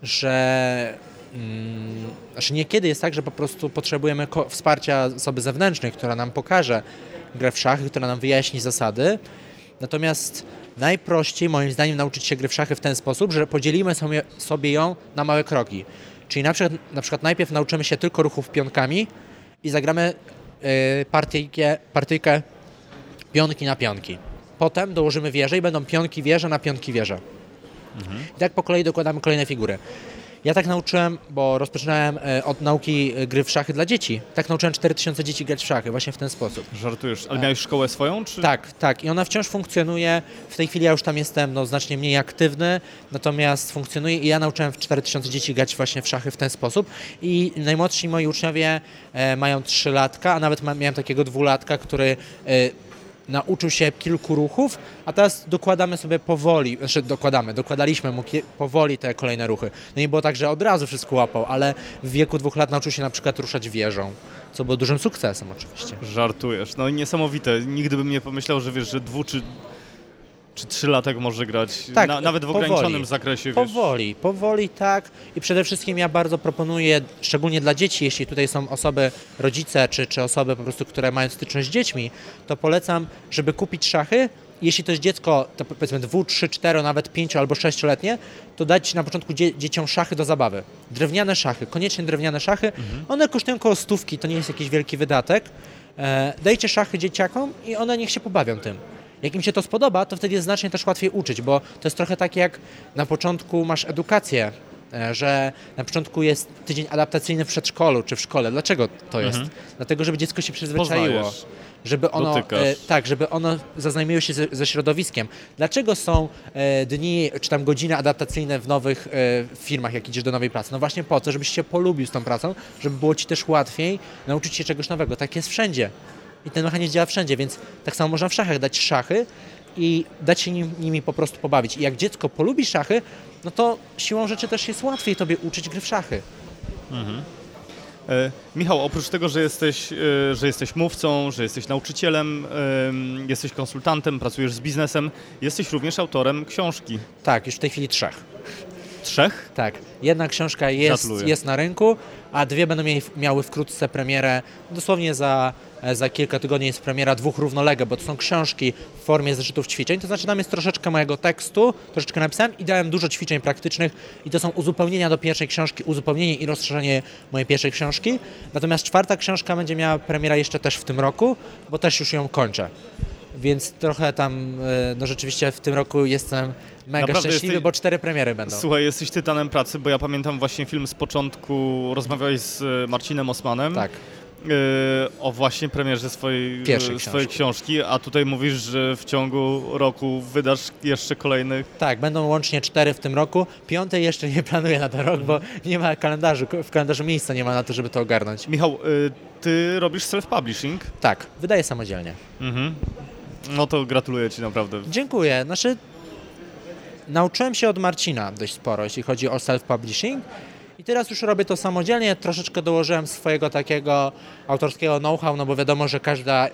że znaczy niekiedy jest tak, że po prostu potrzebujemy wsparcia osoby zewnętrznej, która nam pokaże grę w szachy, która nam wyjaśni zasady. Natomiast najprościej moim zdaniem nauczyć się gry w szachy w ten sposób, że podzielimy sobie, sobie ją na małe kroki. Czyli na przykład, na przykład najpierw nauczymy się tylko ruchów pionkami i zagramy yy, partyjkę, partyjkę pionki na pionki. Potem dołożymy wieże i będą pionki wieże na pionki wieże. Mhm. I tak po kolei dokładamy kolejne figury. Ja tak nauczyłem, bo rozpoczynałem e, od nauki e, gry w szachy dla dzieci. Tak nauczyłem 4000 dzieci grać w szachy, właśnie w ten sposób. Żartujesz, ale miałeś szkołę swoją? Czy? Tak, tak. I ona wciąż funkcjonuje. W tej chwili ja już tam jestem no, znacznie mniej aktywny, natomiast funkcjonuje i ja nauczyłem 4000 dzieci grać właśnie w szachy w ten sposób. I najmłodsi moi uczniowie e, mają 3 latka, a nawet miałem takiego dwulatka, który nauczył się kilku ruchów, a teraz dokładamy sobie powoli, znaczy dokładamy, dokładaliśmy mu powoli te kolejne ruchy. No nie było tak, że od razu wszystko łapał, ale w wieku dwóch lat nauczył się na przykład ruszać wieżą, co było dużym sukcesem oczywiście. Żartujesz, no niesamowite. Nigdy bym nie pomyślał, że wiesz, że dwu czy czy trzylatek może grać, tak, na, nawet w powoli, ograniczonym zakresie. Wiesz. Powoli, powoli tak i przede wszystkim ja bardzo proponuję, szczególnie dla dzieci, jeśli tutaj są osoby, rodzice czy, czy osoby po prostu, które mają styczność z dziećmi, to polecam, żeby kupić szachy jeśli to jest dziecko, to powiedzmy 2, 3, 4, nawet 5 albo 6-letnie, to dać na początku dzie dzieciom szachy do zabawy. Drewniane szachy, koniecznie drewniane szachy. Mhm. One kosztują około stówki, to nie jest jakiś wielki wydatek. E, dajcie szachy dzieciakom i one niech się pobawią tym. Jak im się to spodoba, to wtedy jest znacznie też łatwiej uczyć, bo to jest trochę tak jak na początku masz edukację, e, że na początku jest tydzień adaptacyjny w przedszkolu czy w szkole. Dlaczego to jest? Mhm. Dlatego, żeby dziecko się przyzwyczaiło. Poznajesz żeby ono, e, tak, żeby ono zaznajomiło się ze, ze, środowiskiem. Dlaczego są e, dni czy tam godziny adaptacyjne w nowych e, firmach, jak idziesz do nowej pracy? No właśnie po to, żebyś się polubił z tą pracą, żeby było ci też łatwiej nauczyć się czegoś nowego. Tak jest wszędzie. I ten mechanizm działa wszędzie, więc tak samo można w szachach dać szachy i dać się nim, nimi po prostu pobawić. I jak dziecko polubi szachy, no to siłą rzeczy też jest łatwiej tobie uczyć gry w szachy. Mhm. E, Michał, oprócz tego, że jesteś, e, że jesteś mówcą, że jesteś nauczycielem, jesteś konsultantem, pracujesz z biznesem, jesteś również autorem książki. Tak, już w tej chwili trzech. Trzech? Tak. Jedna książka jest, jest na rynku, a dwie będą miały wkrótce premierę. Dosłownie za, za kilka tygodni jest premiera dwóch równolegle, bo to są książki w formie zeszytów ćwiczeń. To znaczy tam jest troszeczkę mojego tekstu, troszeczkę napisałem i dałem dużo ćwiczeń praktycznych i to są uzupełnienia do pierwszej książki, uzupełnienie i rozszerzenie mojej pierwszej książki. Natomiast czwarta książka będzie miała premiera jeszcze też w tym roku, bo też już ją kończę więc trochę tam, e, no rzeczywiście w tym roku jestem mega Naprawdę szczęśliwy, jesteś... bo cztery premiery będą. Słuchaj, jesteś tytanem pracy, bo ja pamiętam właśnie film z początku, rozmawiałeś z e, Marcinem Osmanem. Tak. Yy, o właśnie premierze swojej, książki. swojej książki, a tutaj mówisz, że w ciągu roku wydasz jeszcze kolejnych. Tak, będą łącznie cztery w tym roku. Piątej jeszcze nie <laughs> planuję na ten rok, bo nie ma kalendarzu, w kalendarzu miejsca nie ma na to, żeby to ogarnąć. Michał, yy, ty robisz self-publishing? Tak, wydaję samodzielnie. Mhm. No to gratuluję Ci naprawdę. Dziękuję. Znaczy, nauczyłem się od Marcina dość sporo, jeśli chodzi o self-publishing. I teraz już robię to samodzielnie, troszeczkę dołożyłem swojego takiego autorskiego know-how, no bo wiadomo, że każda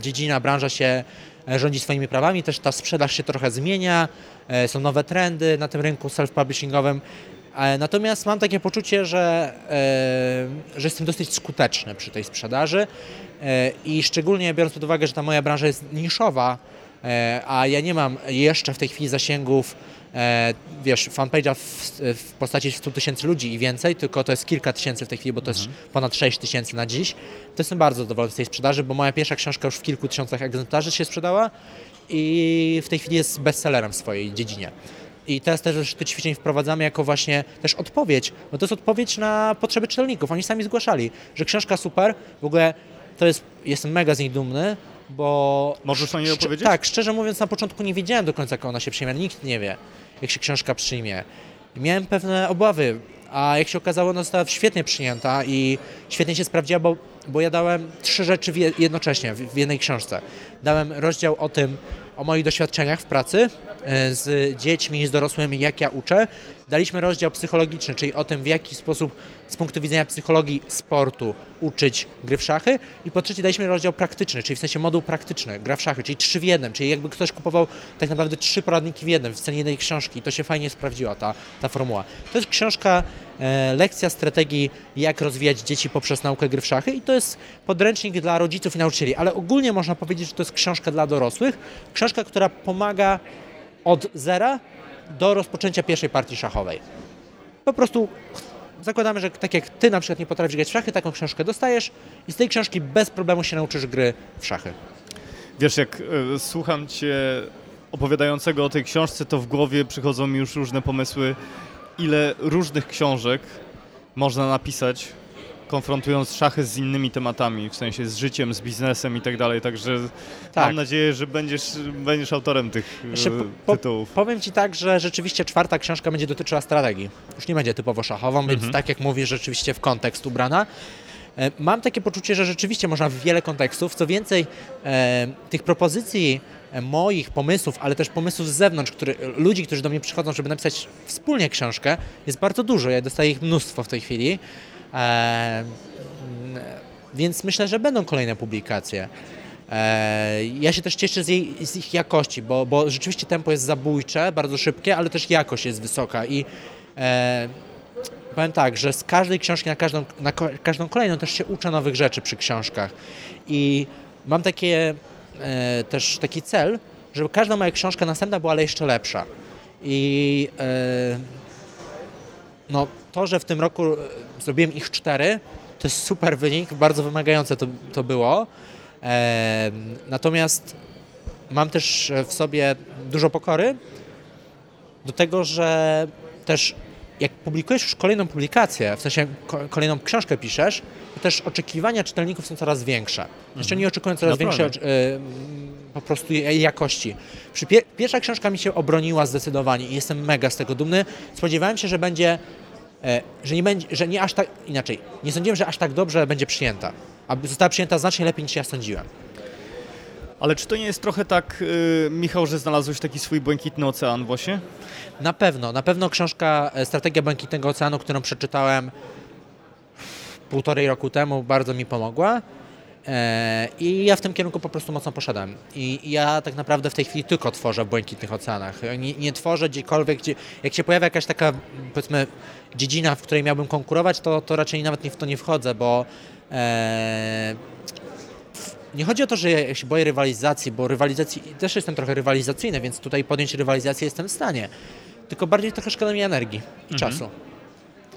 dziedzina, branża się e, rządzi swoimi prawami, też ta sprzedaż się trochę zmienia, e, są nowe trendy na tym rynku self-publishingowym. E, natomiast mam takie poczucie, że, że jestem dosyć skuteczny przy tej sprzedaży E, i szczególnie biorąc pod uwagę, że ta moja branża jest niszowa, e, a ja nie mam jeszcze w tej chwili zasięgów e, wiesz, fanpage'a w, w, postaci 100 tysięcy ludzi i więcej, tylko to jest kilka tysięcy w tej chwili, bo to mhm. jest ponad 6 tysięcy na dziś. To jestem bardzo zadowolony z tej sprzedaży, bo moja pierwsza książka już w kilku tysiącach egzemplarzy się sprzedała i w tej chwili jest bestsellerem w swojej dziedzinie. I teraz też te ćwiczeń wprowadzamy jako właśnie też odpowiedź, bo to jest odpowiedź na potrzeby czytelników. Oni sami zgłaszali, że książka super, w ogóle to jest, jestem mega z niej dumny, bo... Możesz o niej opowiedzieć? Tak, szczerze mówiąc na początku nie wiedziałem do końca, jak ona się przyjmie, nikt nie wie, jak się książka przyjmie. Miałem pewne obawy, a jak się okazało, ona została świetnie przyjęta i świetnie się sprawdziła, bo, bo ja dałem trzy rzeczy jednocześnie w jednej książce. Dałem rozdział o tym, o moich doświadczeniach w pracy e, z dziećmi, z dorosłymi, jak ja uczę. Daliśmy rozdział psychologiczny, czyli o tym, w jaki sposób z punktu widzenia psychologii sportu uczyć gry w szachy. I po trzecie daliśmy rozdział praktyczny, czyli w sensie moduł praktyczny, gra w szachy, czyli trzy w jednym, czyli jakby ktoś kupował tak naprawdę trzy poradniki w jednym, w cenie jednej książki. I to się fajnie sprawdziła, ta, ta formuła. To jest książka, e, lekcja strategii, jak rozwijać dzieci poprzez naukę gry w szachy i to jest podręcznik dla rodziców i nauczycieli, ale ogólnie można powiedzieć, że to jest książka dla dorosłych, książka, która pomaga od zera do rozpoczęcia pierwszej partii szachowej. Po prostu zakładamy, że tak jak ty na przykład nie potrafisz grać w szachy, taką książkę dostajesz i z tej książki bez problemu się nauczysz gry w szachy. Wiesz, jak y, słucham cię opowiadającego o tej książce, to w głowie przychodzą mi już różne pomysły, ile różnych książek można napisać konfrontując szachy z innymi tematami, w sensie z życiem, z biznesem i tak dalej, także tak. mam nadzieję, że będziesz, będziesz autorem tych Jeszcze po, tytułów. Powiem Ci tak, że rzeczywiście czwarta książka będzie dotyczyła strategii. Już nie będzie typowo szachową, mhm. więc tak jak mówisz, rzeczywiście w kontekst ubrana. E, mam takie poczucie, że rzeczywiście można w wiele kontekstów. Co więcej, e, tych propozycji e, moich pomysłów, ale też pomysłów z zewnątrz, który, ludzi, którzy do mnie przychodzą, żeby napisać wspólnie książkę, jest bardzo dużo. Ja dostaję ich mnóstwo w tej chwili. Więc myślę, że będą kolejne publikacje. Ja się też cieszę z, jej, z, ich jakości, bo, bo rzeczywiście tempo jest zabójcze, bardzo szybkie, ale też jakość jest wysoka i e, powiem tak, że z każdej książki na każdą, na każdą kolejną też się uczę nowych rzeczy przy książkach i mam takie, e, też taki cel, żeby każda moja książka następna była ale jeszcze lepsza. I e, no, to, że w tym roku e, zrobiłem ich cztery, to jest super wynik, bardzo wymagające to, to było. E, natomiast mam też w sobie dużo pokory do tego, że też jak publikujesz już kolejną publikację, w sensie kolejną książkę piszesz, to też oczekiwania czytelników są coraz większe. Jeszcze nie oczekują coraz większej po prostu jakości. Przy pierwsza książka mi się obroniła zdecydowanie i jestem mega z tego dumny. Spodziewałem się, że będzie, e, że nie będzie, że nie aż tak, inaczej, nie sądziłem, że aż tak dobrze będzie przyjęta, a została przyjęta znacznie lepiej niż ja sądziłem. Ale czy to nie jest trochę tak, yy, Michał, że znalazłeś taki swój błękitny ocean właśnie? Na pewno, na pewno książka e, Strategia Błękitnego Oceanu, którą przeczytałem półtorej roku temu, bardzo mi pomogła. E, I ja w tym kierunku po prostu mocno poszedłem. I ja tak naprawdę w tej chwili tylko tworzę w błękitnych oceanach. Nie, nie tworzę gdziekolwiek, gdzie, jak się pojawia jakaś taka, powiedzmy, dziedzina, w której miałbym konkurować, to, to raczej nawet nie w to nie wchodzę, bo e, nie chodzi o to, że ja się boję rywalizacji, bo rywalizacji też jestem trochę rywalizacyjny, więc tutaj podjąć rywalizację jestem w stanie. Tylko bardziej trochę szkoda mi energii i mhm. czasu.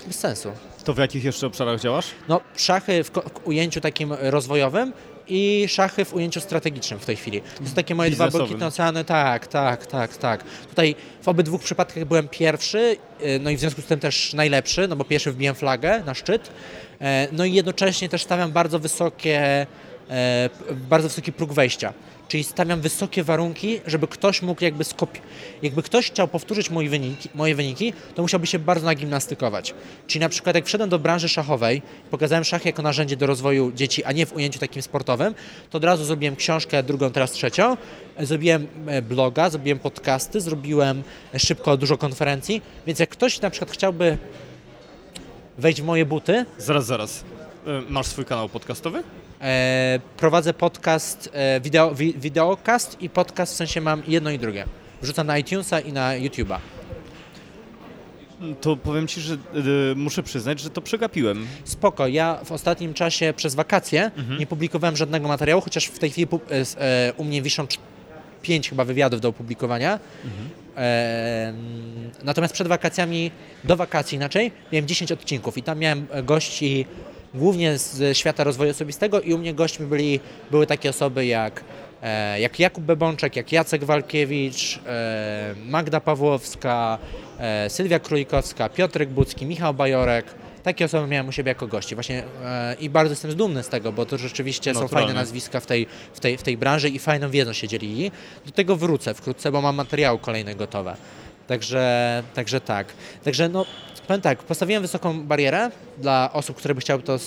Bez sensu. To w jakich jeszcze obszarach działasz? No, szachy w, ujęciu takim rozwojowym i szachy w ujęciu strategicznym w tej chwili. To są takie moje dwa błękitne oceany. Tak, tak, tak, tak. Tutaj w obydwu przypadkach byłem pierwszy, y, no i w związku z tym też najlepszy, no bo pierwszy wbiłem flagę na szczyt. E, no i jednocześnie też stawiam bardzo wysokie, e, bardzo wysoki próg wejścia. Czyli stawiam wysokie warunki, żeby ktoś mógł jakby skopi... Jakby ktoś chciał powtórzyć moje wyniki, moje wyniki, to musiałby się bardzo nagimnastykować. Czyli na przykład jak wszedłem do branży szachowej, pokazałem szachy jako narzędzie do rozwoju dzieci, a nie w ujęciu takim sportowym, to od razu zrobiłem książkę, drugą, teraz trzecią, zrobiłem e, bloga, zrobiłem podcasty, zrobiłem szybko dużo konferencji, więc jak ktoś na przykład chciałby wejść w moje buty... Zaraz, zaraz. E, masz swój kanał podcastowy? E, prowadzę podcast, e, wideo, wi, wideokast i podcast, w sensie mam jedno i drugie. Wrzucam na iTunesa i na YouTube'a. To powiem Ci, że y, muszę przyznać, że to przegapiłem. Spoko, ja w ostatnim czasie przez wakacje mhm. nie publikowałem żadnego materiału, chociaż w tej chwili e, u mnie wiszą pięć chyba wywiadów do opublikowania. Mhm. E, natomiast przed wakacjami, do wakacji inaczej, miałem 10 odcinków i tam miałem gości głównie z świata rozwoju osobistego i u mnie gośćmi byli, były takie osoby jak, e, jak Jakub Bebączek, jak Jacek Walkiewicz, e, Magda Pawłowska, e, Sylwia Królikowska, Piotrek Bucki, Michał Bajorek. Takie osoby miałem u siebie jako gości właśnie i bardzo jestem dumny z tego, bo to rzeczywiście Naturalnie. są fajne nazwiska w tej, w, tej, w tej branży i fajną wiedzą się dzielili. Do tego wrócę wkrótce, bo mam materiały kolejne gotowe. Także, także tak. Także no, Powiem tak, postawiłem wysoką barierę dla osób, które by chciały to y,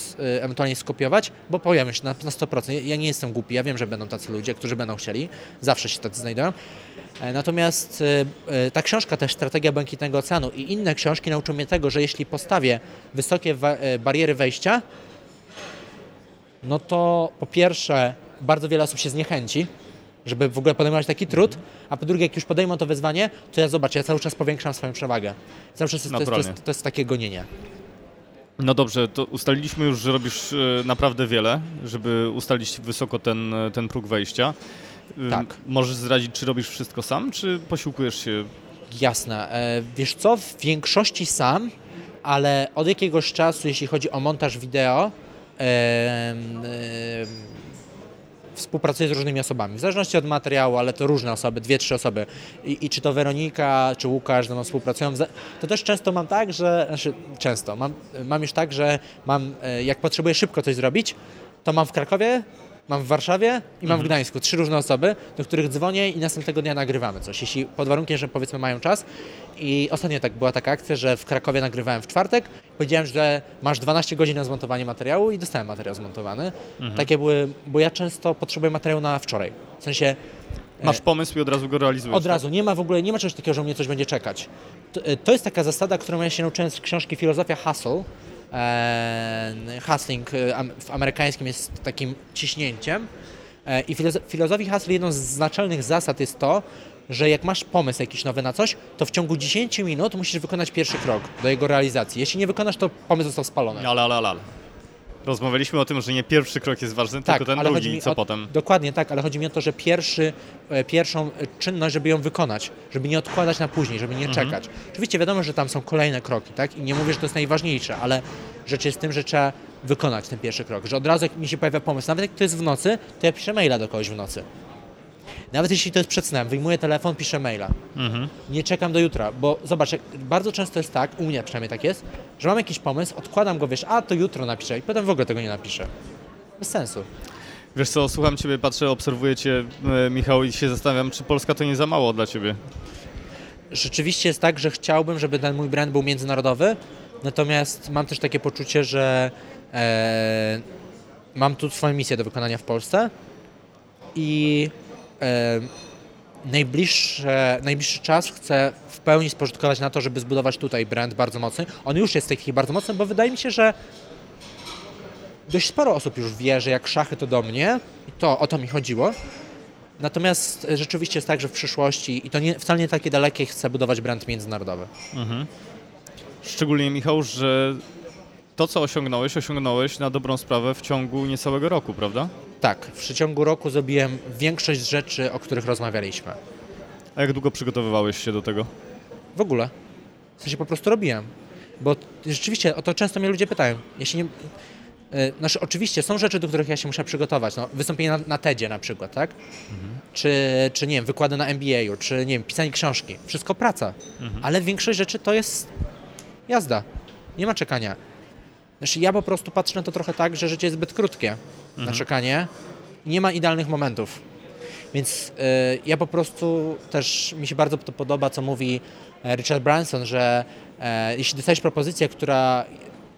ewentualnie skopiować, bo powiem już na, na 100%. Ja nie jestem głupi, ja wiem, że będą tacy ludzie, którzy będą chcieli, zawsze się tacy znajdują. E, natomiast y, y, ta książka też, Strategia Błękitnego Oceanu i inne książki nauczą mnie tego, że jeśli postawię wysokie bariery wejścia, no to po pierwsze bardzo wiele osób się zniechęci, żeby w ogóle podejmować taki trud, a po drugie, jak już podejmą to wyzwanie, to ja zobaczę, ja cały czas powiększam swoją przewagę. Cały czas to, jest, to, jest, to jest takie gonienie. No dobrze, to ustaliliśmy już, że robisz e, naprawdę wiele, żeby ustalić wysoko ten, e, ten próg wejścia. Tak. Możesz zdradzić, czy robisz wszystko sam, czy posiłkujesz się? Jasne. E, wiesz co, w większości sam, ale od jakiegoś czasu, jeśli chodzi o montaż wideo, współpracuję z różnymi osobami, w zależności od materiału, ale to różne osoby, dwie, trzy osoby. I, i czy to Weronika, czy Łukasz ze mną współpracują. To też często mam tak, że, znaczy często, mam, mam już tak, że mam, e, jak potrzebuję szybko coś zrobić, to mam w Krakowie mam w Warszawie i mam w mhm. Gdańsku. Trzy różne osoby, do których dzwonię i następnego dnia nagrywamy coś. Jeśli pod warunkiem, że powiedzmy mają czas. I ostatnio tak była taka akcja, że w Krakowie nagrywałem w czwartek. Powiedziałem, że masz 12 godzin na zmontowanie materiału i dostałem materiał zmontowany. Mhm. Takie były, bo ja często potrzebuję materiału na wczoraj. W sensie e, Masz pomysł i od razu go realizujesz. Od tak? razu, nie ma w ogóle, nie ma czegoś takiego, że mnie coś będzie czekać. To, e, to jest taka zasada, którą ja się nauczyłem z książki Filozofia Hustle, hustling e, w amerykańskim jest takim ciśnięciem. E, I w filozofii hustle jedną z naczelnych zasad jest to, że jak masz pomysł jakiś nowy na coś, to w ciągu 10 minut musisz wykonać pierwszy krok do jego realizacji. Jeśli nie wykonasz, to pomysł został spalony. Ale, ale, ale. Rozmawialiśmy o tym, że nie pierwszy krok jest ważny, tak, tylko ten drugi, co o, potem. Dokładnie tak, ale chodzi mi o to, że pierwszy, e, pierwszą czynność, żeby ją wykonać, żeby nie odkładać na później, żeby nie mhm. czekać. Oczywiście wiadomo, że tam są kolejne kroki, tak? I nie mówię, że to jest najważniejsze, ale rzecz jest tym, że trzeba wykonać ten pierwszy krok, że od razu jak mi się pojawia pomysł, nawet jak to jest w nocy, to ja piszę maila do kogoś w nocy. Nawet jeśli to jest przed snem, wyjmuję telefon, piszę maila. Mhm. Nie czekam do jutra, bo zobacz, bardzo często jest tak, u mnie przynajmniej tak jest, że mam jakiś pomysł, odkładam go, wiesz, a to jutro napiszę i potem w ogóle tego nie napiszę. Bez sensu. Wiesz co, słucham Ciebie, patrzę, obserwuję Cię, e, Michał, i się zastanawiam, czy Polska to nie za mało dla Ciebie? Rzeczywiście jest tak, że chciałbym, żeby ten mój brand był międzynarodowy, natomiast mam też takie poczucie, że e, mam tu swoją misję do wykonania w Polsce i najbliższe, najbliższy czas chcę w pełni spożytkować na to, żeby zbudować tutaj brand bardzo mocny. On już jest w tej chwili bardzo mocny, bo wydaje mi się, że dość sporo osób już wie, że jak szachy to do mnie, i to o to mi chodziło. Natomiast rzeczywiście jest tak, że w przyszłości, i to nie, wcale nie takie dalekie, chcę budować brand międzynarodowy. Mhm. Szczególnie Michał, że to, co osiągnąłeś, osiągnąłeś na dobrą sprawę w ciągu niecałego roku, prawda? Tak, w przeciągu roku zrobiłem większość rzeczy, o których rozmawialiśmy. A jak długo przygotowywałeś się do tego? W ogóle. W sensie po prostu robiłem. Bo rzeczywiście o to często mnie ludzie pytają. Jeśli nie, yy, znaczy, oczywiście są rzeczy, do których ja się muszę przygotować. No, wystąpienie na, na TEDzie na przykład, tak? Mhm. Czy, czy nie wiem, wykłady na MBA-u, czy nie wiem, pisanie książki. Wszystko praca. Mhm. Ale większość rzeczy to jest jazda. Nie ma czekania. Znaczy ja po prostu patrzę na to trochę tak, że życie jest zbyt krótkie mhm. na czekanie. Nie ma idealnych momentów. Więc y, ja po prostu też mi się bardzo to podoba, co mówi e, Richard Branson, że e, jeśli dostajesz propozycję, która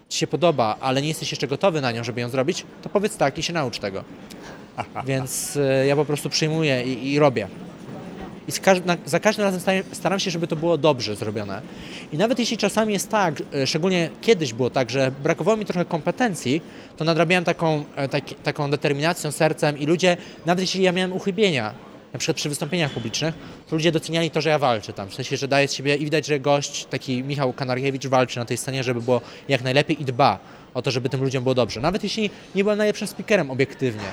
ci się podoba, ale nie jesteś jeszcze gotowy na nią, żeby ją zrobić, to powiedz tak i się naucz tego. <laughs> Więc y, ja po prostu przyjmuję i, i robię. I na, za każdym razem staram się, żeby to było dobrze zrobione. I nawet jeśli czasami jest tak, e, szczególnie kiedyś było tak, że brakowało mi trochę kompetencji, to nadrabiałem taką, e, tak, taką determinacją, sercem i ludzie, nawet jeśli ja miałem uchybienia, na przykład przy wystąpieniach publicznych, to ludzie doceniali to, że ja walczę tam, w sensie, że daję z siebie i widać, że gość, taki Michał Kanariewicz walczy na tej scenie, żeby było jak najlepiej i dba o to, żeby tym ludziom było dobrze. Nawet jeśli nie byłem najlepszym speakerem obiektywnie,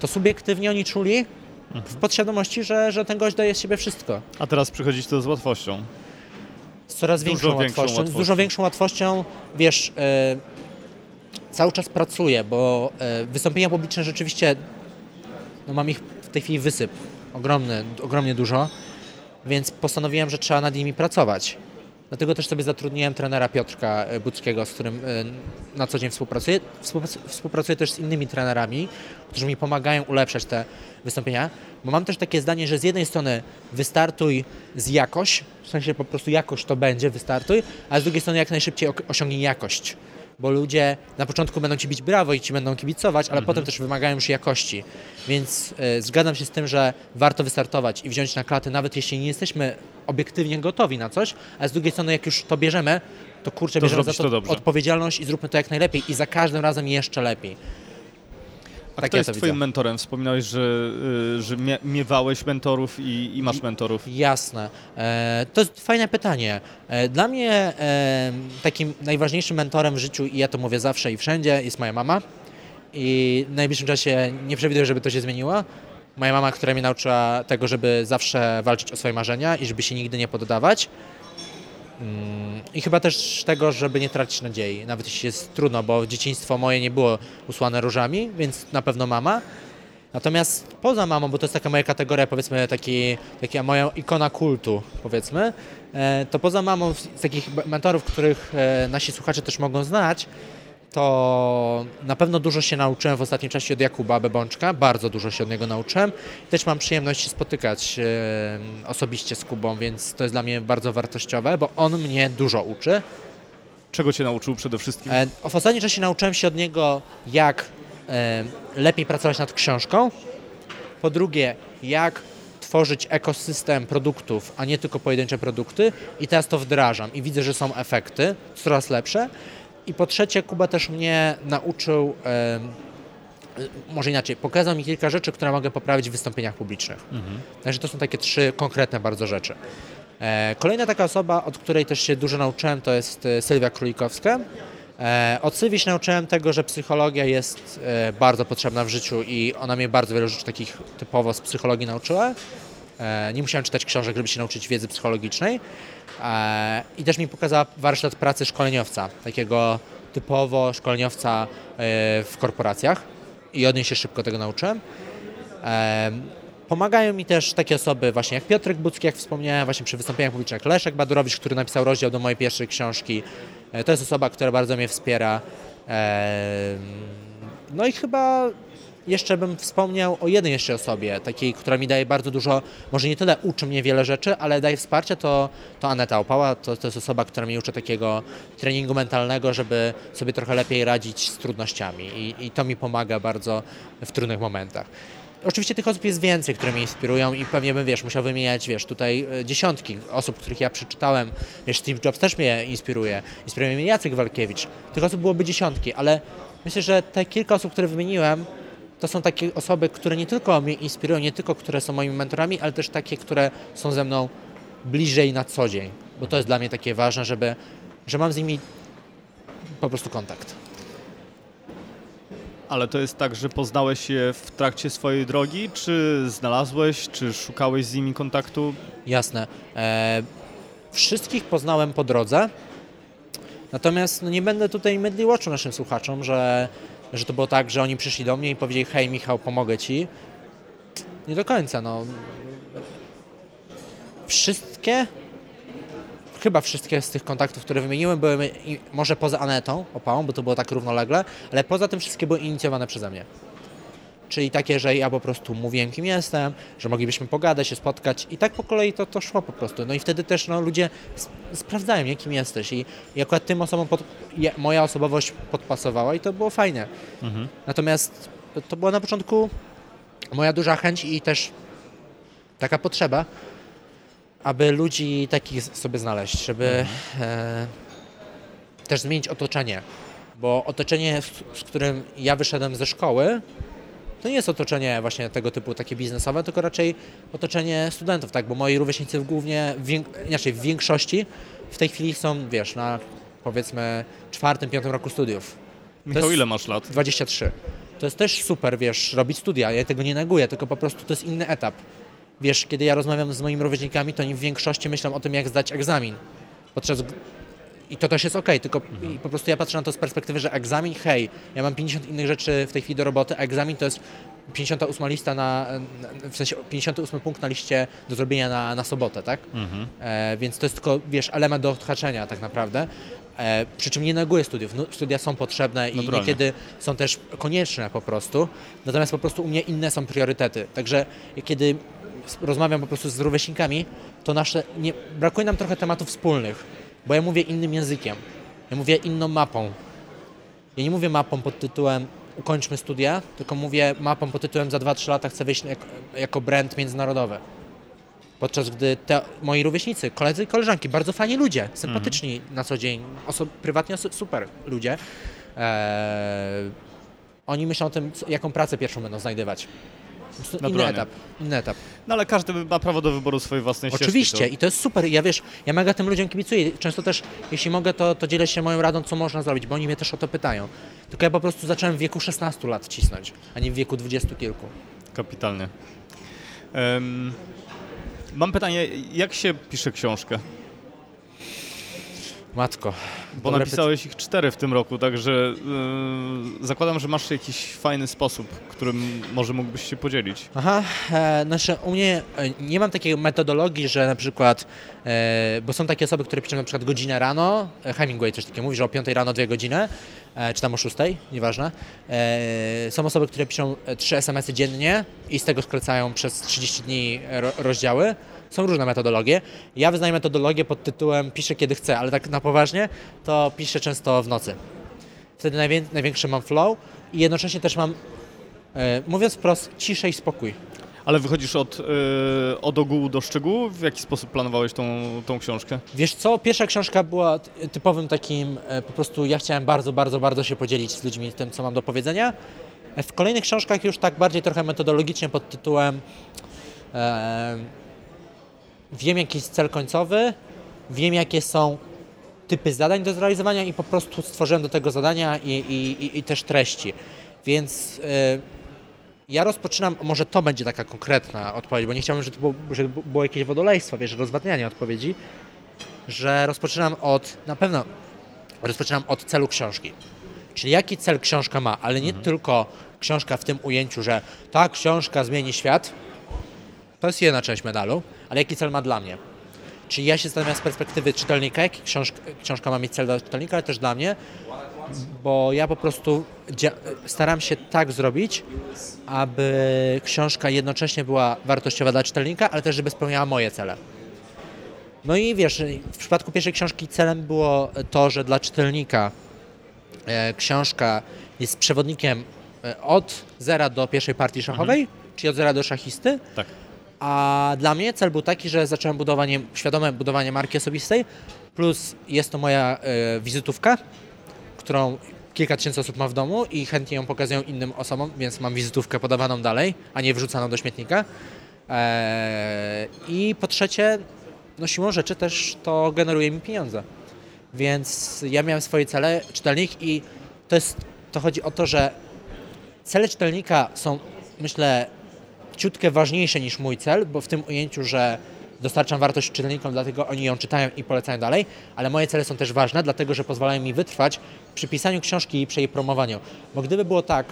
to subiektywnie oni czuli, w podświadomości, że, że ten gość daje z siebie wszystko. A teraz przychodzić to z łatwością. Z coraz większą, większą łatwością. łatwością. Z dużo większą łatwością, wiesz, e, cały czas pracuję, bo e, wystąpienia publiczne rzeczywiście, no mam ich w tej chwili wysyp, ogromny, ogromnie dużo, więc postanowiłem, że trzeba nad nimi pracować. Dlatego też sobie zatrudniłem trenera Piotrka e, Budzkiego, z którym e, na co dzień współpracuję. Współpracuję też z innymi trenerami, którzy mi pomagają ulepszać te wystąpienia, bo mam też takie zdanie, że z jednej strony wystartuj z jakość, w sensie po prostu jakość to będzie, wystartuj, a z drugiej strony jak najszybciej osiągnij jakość bo ludzie na początku będą ci bić brawo i ci będą kibicować, ale mhm. potem też wymagają już jakości. Więc y, zgadzam się z tym, że warto wystartować i wziąć na klaty, nawet jeśli nie jesteśmy obiektywnie gotowi na coś, a z drugiej strony jak już to bierzemy, to kurczę, to bierzemy za to, to odpowiedzialność i zróbmy to jak najlepiej i za każdym razem jeszcze lepiej. A tak kto ja jest twoim widzę. mentorem? Wspominałeś, że, y, że miewałeś mentorów i, i masz mentorów. Jasne. E, to jest fajne pytanie. E, dla mnie e, takim najważniejszym mentorem w życiu, i ja to mówię zawsze i wszędzie, jest moja mama. I w najbliższym czasie nie przewiduję, żeby to się zmieniło. Moja mama, która mnie nauczyła tego, żeby zawsze walczyć o swoje marzenia i żeby się nigdy nie poddawać. Mm, I chyba też tego, żeby nie tracić nadziei, nawet jeśli jest trudno, bo dzieciństwo moje nie było usłane różami, więc na pewno mama. Natomiast poza mamą, bo to jest taka moja kategoria, powiedzmy, taki, taka moja ikona kultu, powiedzmy, e, to poza mamą z takich mentorów, których e, nasi słuchacze też mogą znać, to na pewno dużo się nauczyłem w ostatnim czasie od Jakuba Bebączka, bardzo dużo się od niego nauczyłem. Też mam przyjemność się spotykać osobiście z Kubą, więc to jest dla mnie bardzo wartościowe, bo on mnie dużo uczy. Czego Cię nauczył przede wszystkim? E, w ostatnim czasie nauczyłem się od niego, jak lepiej pracować nad książką. Po drugie, jak tworzyć ekosystem produktów, a nie tylko pojedyncze produkty i teraz to wdrażam i widzę, że są efekty coraz lepsze. I po trzecie, Kuba też mnie nauczył, może inaczej, pokazał mi kilka rzeczy, które mogę poprawić w wystąpieniach publicznych. Mhm. Także to są takie trzy konkretne bardzo rzeczy. E, kolejna taka osoba, od której też się dużo nauczyłem, to jest e, Sylwia Królikowska. E, od Sylwii się nauczyłem tego, że psychologia jest bardzo potrzebna w życiu i ona mnie bardzo wiele rzeczy takich typowo z psychologii nauczyła. Nie musiałem czytać książek, żeby się nauczyć wiedzy psychologicznej. E, I też mi pokazała warsztat pracy szkoleniowca, takiego typowo szkoleniowca e, w korporacjach i od niej się szybko tego nauczyłem. E, Pomagają mi też takie osoby właśnie jak Piotrek Bucki, jak wspomniałem, właśnie przy wystąpieniach publicznych, Leszek Badurowicz, który napisał rozdział do mojej pierwszej książki. To jest osoba, która bardzo mnie wspiera. No i chyba jeszcze bym wspomniał o jednej jeszcze osobie, takiej, która mi daje bardzo dużo, może nie tyle uczy mnie wiele rzeczy, ale daje wsparcie, to, to Aneta Opała, to, to jest osoba, która mi uczy takiego treningu mentalnego, żeby sobie trochę lepiej radzić z trudnościami i, i to mi pomaga bardzo w trudnych momentach. Oczywiście tych osób jest więcej, które mnie inspirują i pewnie bym, wiesz, musiał wymieniać, wiesz, tutaj e, dziesiątki osób, których ja przeczytałem. Wiesz, Steve Jobs też mnie inspiruje. Inspiruje mnie Jacek Walkiewicz. Tych osób byłoby dziesiątki, ale myślę, że te kilka osób, które wymieniłem, to są takie osoby, które nie tylko mnie inspirują, nie tylko które są moimi mentorami, ale też takie, które są ze mną bliżej na co dzień. Bo to jest dla mnie takie ważne, żeby, że mam z nimi po prostu kontakt. Ale to jest tak, że poznałeś je w trakcie swojej drogi, czy znalazłeś, czy szukałeś z nimi kontaktu? Jasne. E, wszystkich poznałem po drodze. Natomiast no, nie będę tutaj mydlił oczu naszym słuchaczom, że, że to było tak, że oni przyszli do mnie i powiedzieli: Hej, Michał, pomogę ci. Nie do końca. No. Wszystkie, chyba wszystkie z tych kontaktów, które wymieniłem, były może poza Anetą, opałą, bo to było tak równolegle, ale poza tym wszystkie były inicjowane przeze mnie. Czyli takie, że ja po prostu mówiłem, kim jestem, że moglibyśmy pogadać, się spotkać i tak po kolei to, to szło po prostu. No i wtedy też no, ludzie sp- sprawdzają, nie, kim jesteś i, i akurat tym osobom pod, moja osobowość podpasowała i to było fajne. Natomiast to, była na początku moja duża chęć i też taka potrzeba, aby ludzi takich sobie znaleźć, żeby e, też zmienić otoczenie. Bo otoczenie, z, z którym ja wyszedłem ze szkoły, to nie jest otoczenie właśnie tego typu takie biznesowe, tylko raczej otoczenie studentów, tak? Bo moi rówieśnicy w głównie, w, inaczej w większości w tej chwili są, wiesz, na powiedzmy czwartym, piątym roku studiów. Michał, jest- ile masz lat? 23. To jest też super, wiesz, robić studia. Ja tego nie neguję, tylko po prostu to jest inny etap. Wiesz, kiedy ja rozmawiam z moimi rówieśnikami, to oni w większości myślą o tym, jak zdać egzamin. Podczas... I to też jest okej, tylko i po prostu ja patrzę na to z perspektywy, że egzamin, hej, ja mam 50 innych rzeczy w tej chwili do roboty, a egzamin to jest 58 lista na, w sensie 58 punkt na liście do zrobienia na, na sobotę, tak? E, więc to jest tylko, wiesz, element do odhaczenia tak naprawdę. E, przy czym nie neguję studiów. No, studia są potrzebne i niekiedy są też konieczne po prostu. Natomiast po prostu u mnie inne są priorytety. Także kiedy rozmawiam po prostu z rówieśnikami, to nasze, nie, brakuje nam trochę tematów wspólnych, bo ja mówię innym językiem. Ja mówię inną mapą. Ja nie mówię mapą pod tytułem ukończmy studia, tylko mówię mapą pod tytułem za 2-3 lata chcę wyjść jako, jako brand międzynarodowy. Podczas gdy te moi rówieśnicy, koledzy i koleżanki, bardzo fajni ludzie, sympatyczni na co dzień, oso- prywatnie super ludzie, eee, oni myślą o tym, co- jaką pracę pierwszą będą znajdywać. Prostu Inny etap, inny etap. No ale każdy ma prawo do wyboru swojej własnej ścieżki. Oczywiście To... i to jest super. Ja wiesz, ja mega tym ludziom kibicuję. Często też, jeśli mogę, to, to dzielę się moją radą, co można zrobić, bo oni mnie też o to pytają. Tylko ja po prostu zacząłem w wieku 16 lat cisnąć, a nie w wieku 20 kilku. Kapitalnie. Em, mam pytanie, jak się pisze książkę? Matko. Bo napisałeś ich cztery w tym roku, także yy, zakładam, że masz jakiś fajny sposób, którym może mógłbyś się podzielić. Aha, e, znaczy u mnie e, nie mam takiej metodologii, że na przykład, e, bo są takie osoby, które piszą na przykład godzinę rano, e, Hemingway coś takiego mówi, że o 5 rano dwie godziny, e, czy tam o 6, nieważne. E, są osoby, które piszą e, trzy SMS-y dziennie i z tego sklecają przez 30 dni ro, rozdziały. Są różne metodologie. Ja wyznaję metodologię pod tytułem piszę kiedy chcę, ale tak na poważnie to piszę często w nocy. Wtedy najwię, największy mam flow i jednocześnie też mam, e, mówiąc wprost, ciszę i spokój. Ale wychodzisz od, yy, od ogółu do szczegółu? W jaki sposób planowałeś tą, tą książkę? Wiesz co, pierwsza książka była ty- typowym takim, e, po prostu ja chciałem bardzo, bardzo, bardzo się podzielić z ludźmi tym, co mam do powiedzenia. E, W kolejnych książkach już tak bardziej trochę metodologicznie pod tytułem e, wiem jaki jest cel końcowy, wiem jakie są typy zadań do zrealizowania i po prostu stworzyłem do tego zadania i, i, i, i też treści. Więc e, ja rozpoczynam, może to będzie taka konkretna odpowiedź, bo nie chciałbym, żeby to było, żeby było jakieś wodolejstwo, wiesz, rozwadnianie odpowiedzi, że rozpoczynam od, na pewno rozpoczynam od celu książki. Czyli jaki cel książka ma, ale nie tylko książka w tym ujęciu, że ta książka zmieni świat, to jest jedna część medalu, ale jaki cel ma dla mnie. Czyli ja się zastanawiam z perspektywy czytelnika, jaki książka, książka ma mieć cel dla czytelnika, ale też dla mnie, bo ja po prostu staram się tak zrobić, aby książka jednocześnie była wartościowa dla czytelnika, ale też żeby spełniała moje cele. No i wiesz, w przypadku pierwszej książki celem było to, że dla czytelnika e, książka jest przewodnikiem e, od zera do pierwszej partii szachowej, czyli od zera do szachisty, Tak. A dla mnie cel był taki, że zacząłem budowanie, świadome budowanie marki osobistej, plus jest to moja e, wizytówka, którą kilka tysięcy osób ma w domu i chętnie ją pokazują innym osobom, więc mam wizytówkę podawaną dalej, a nie wrzucaną do śmietnika. Eee, I po trzecie, no siłą rzeczy też to generuje mi pieniądze. Więc ja miałem swoje cele, czytelnik i to jest, to chodzi o to, że cele czytelnika są, myślę, ciutkę ważniejsze niż mój cel, bo w tym ujęciu, że dostarczam wartość czytelnikom, dlatego oni ją czytają i polecają dalej, ale moje cele są też ważne, dlatego że pozwalają mi wytrwać przy pisaniu książki i przy jej promowaniu. Bo gdyby było tak,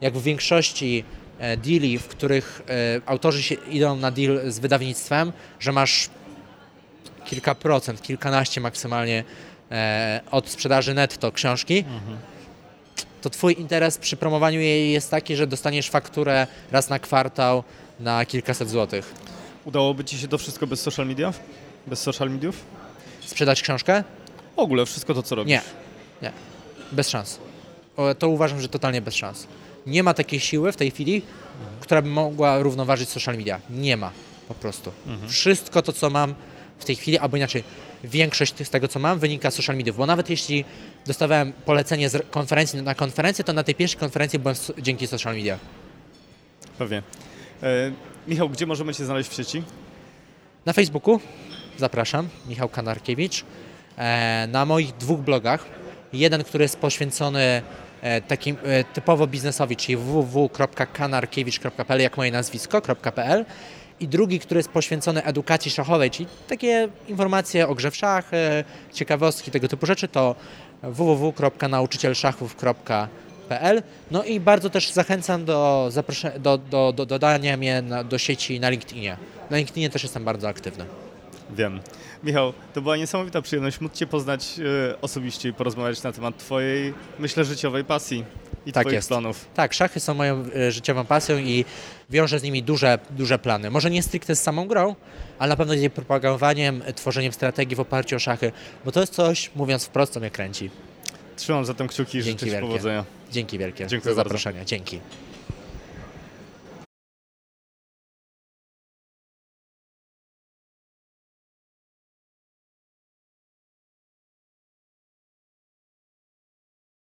jak w większości e, deali, w których e, autorzy się idą na deal z wydawnictwem, że masz kilka procent, kilkanaście maksymalnie e, od sprzedaży netto książki, to twój interes przy promowaniu jej jest taki, że dostaniesz fakturę raz na kwartał na kilkaset złotych. Udałoby Ci się to wszystko bez social media? Bez social mediów? Sprzedać książkę? W ogóle wszystko to, co robisz. Nie, nie. Bez szans. To uważam, że totalnie bez szans. Nie ma takiej siły w tej chwili, która by mogła równoważyć social media. Nie ma, po prostu. Wszystko to, co mam w tej chwili, albo inaczej, większość z tego, co mam, wynika z social mediów, bo nawet jeśli dostawałem polecenie z konferencji na konferencję, to na tej pierwszej konferencji byłem dzięki social media. Pewnie. E, Michał, gdzie możemy Cię znaleźć w sieci? Na Facebooku zapraszam, Michał Kanarkiewicz. E, Na moich dwóch blogach. Jeden, który jest poświęcony e, takim e, typowo biznesowi, czyli www.kanarkiewicz.pl, jak moje nazwisko.pl i drugi, który jest poświęcony edukacji szachowej, czyli takie informacje o grze w szachy, ciekawostki, tego typu rzeczy, to www.nauczycielszachów.pl No i bardzo też zachęcam do, do, do, do dodania mnie na, do sieci na LinkedInie. Na LinkedInie też jestem bardzo aktywny. Wiem. Michał, to była niesamowita przyjemność móc Cię poznać e, osobiście i porozmawiać na temat Twojej, myślę, życiowej pasji i Tak Twoich jest. planów. Tak, szachy są moją e, życiową pasją i wiążę z nimi duże, duże plany. Może nie stricte z samą grą, ale na pewno z jej propagowaniem, e, tworzeniem strategii w oparciu o szachy, bo to jest coś, mówiąc wprost, co mnie kręci. Trzymam zatem kciuki i Dzięki życzę Ci wielkie. powodzenia. Dzięki wielkie Dziękuję za bardzo. zaproszenie. Dzięki.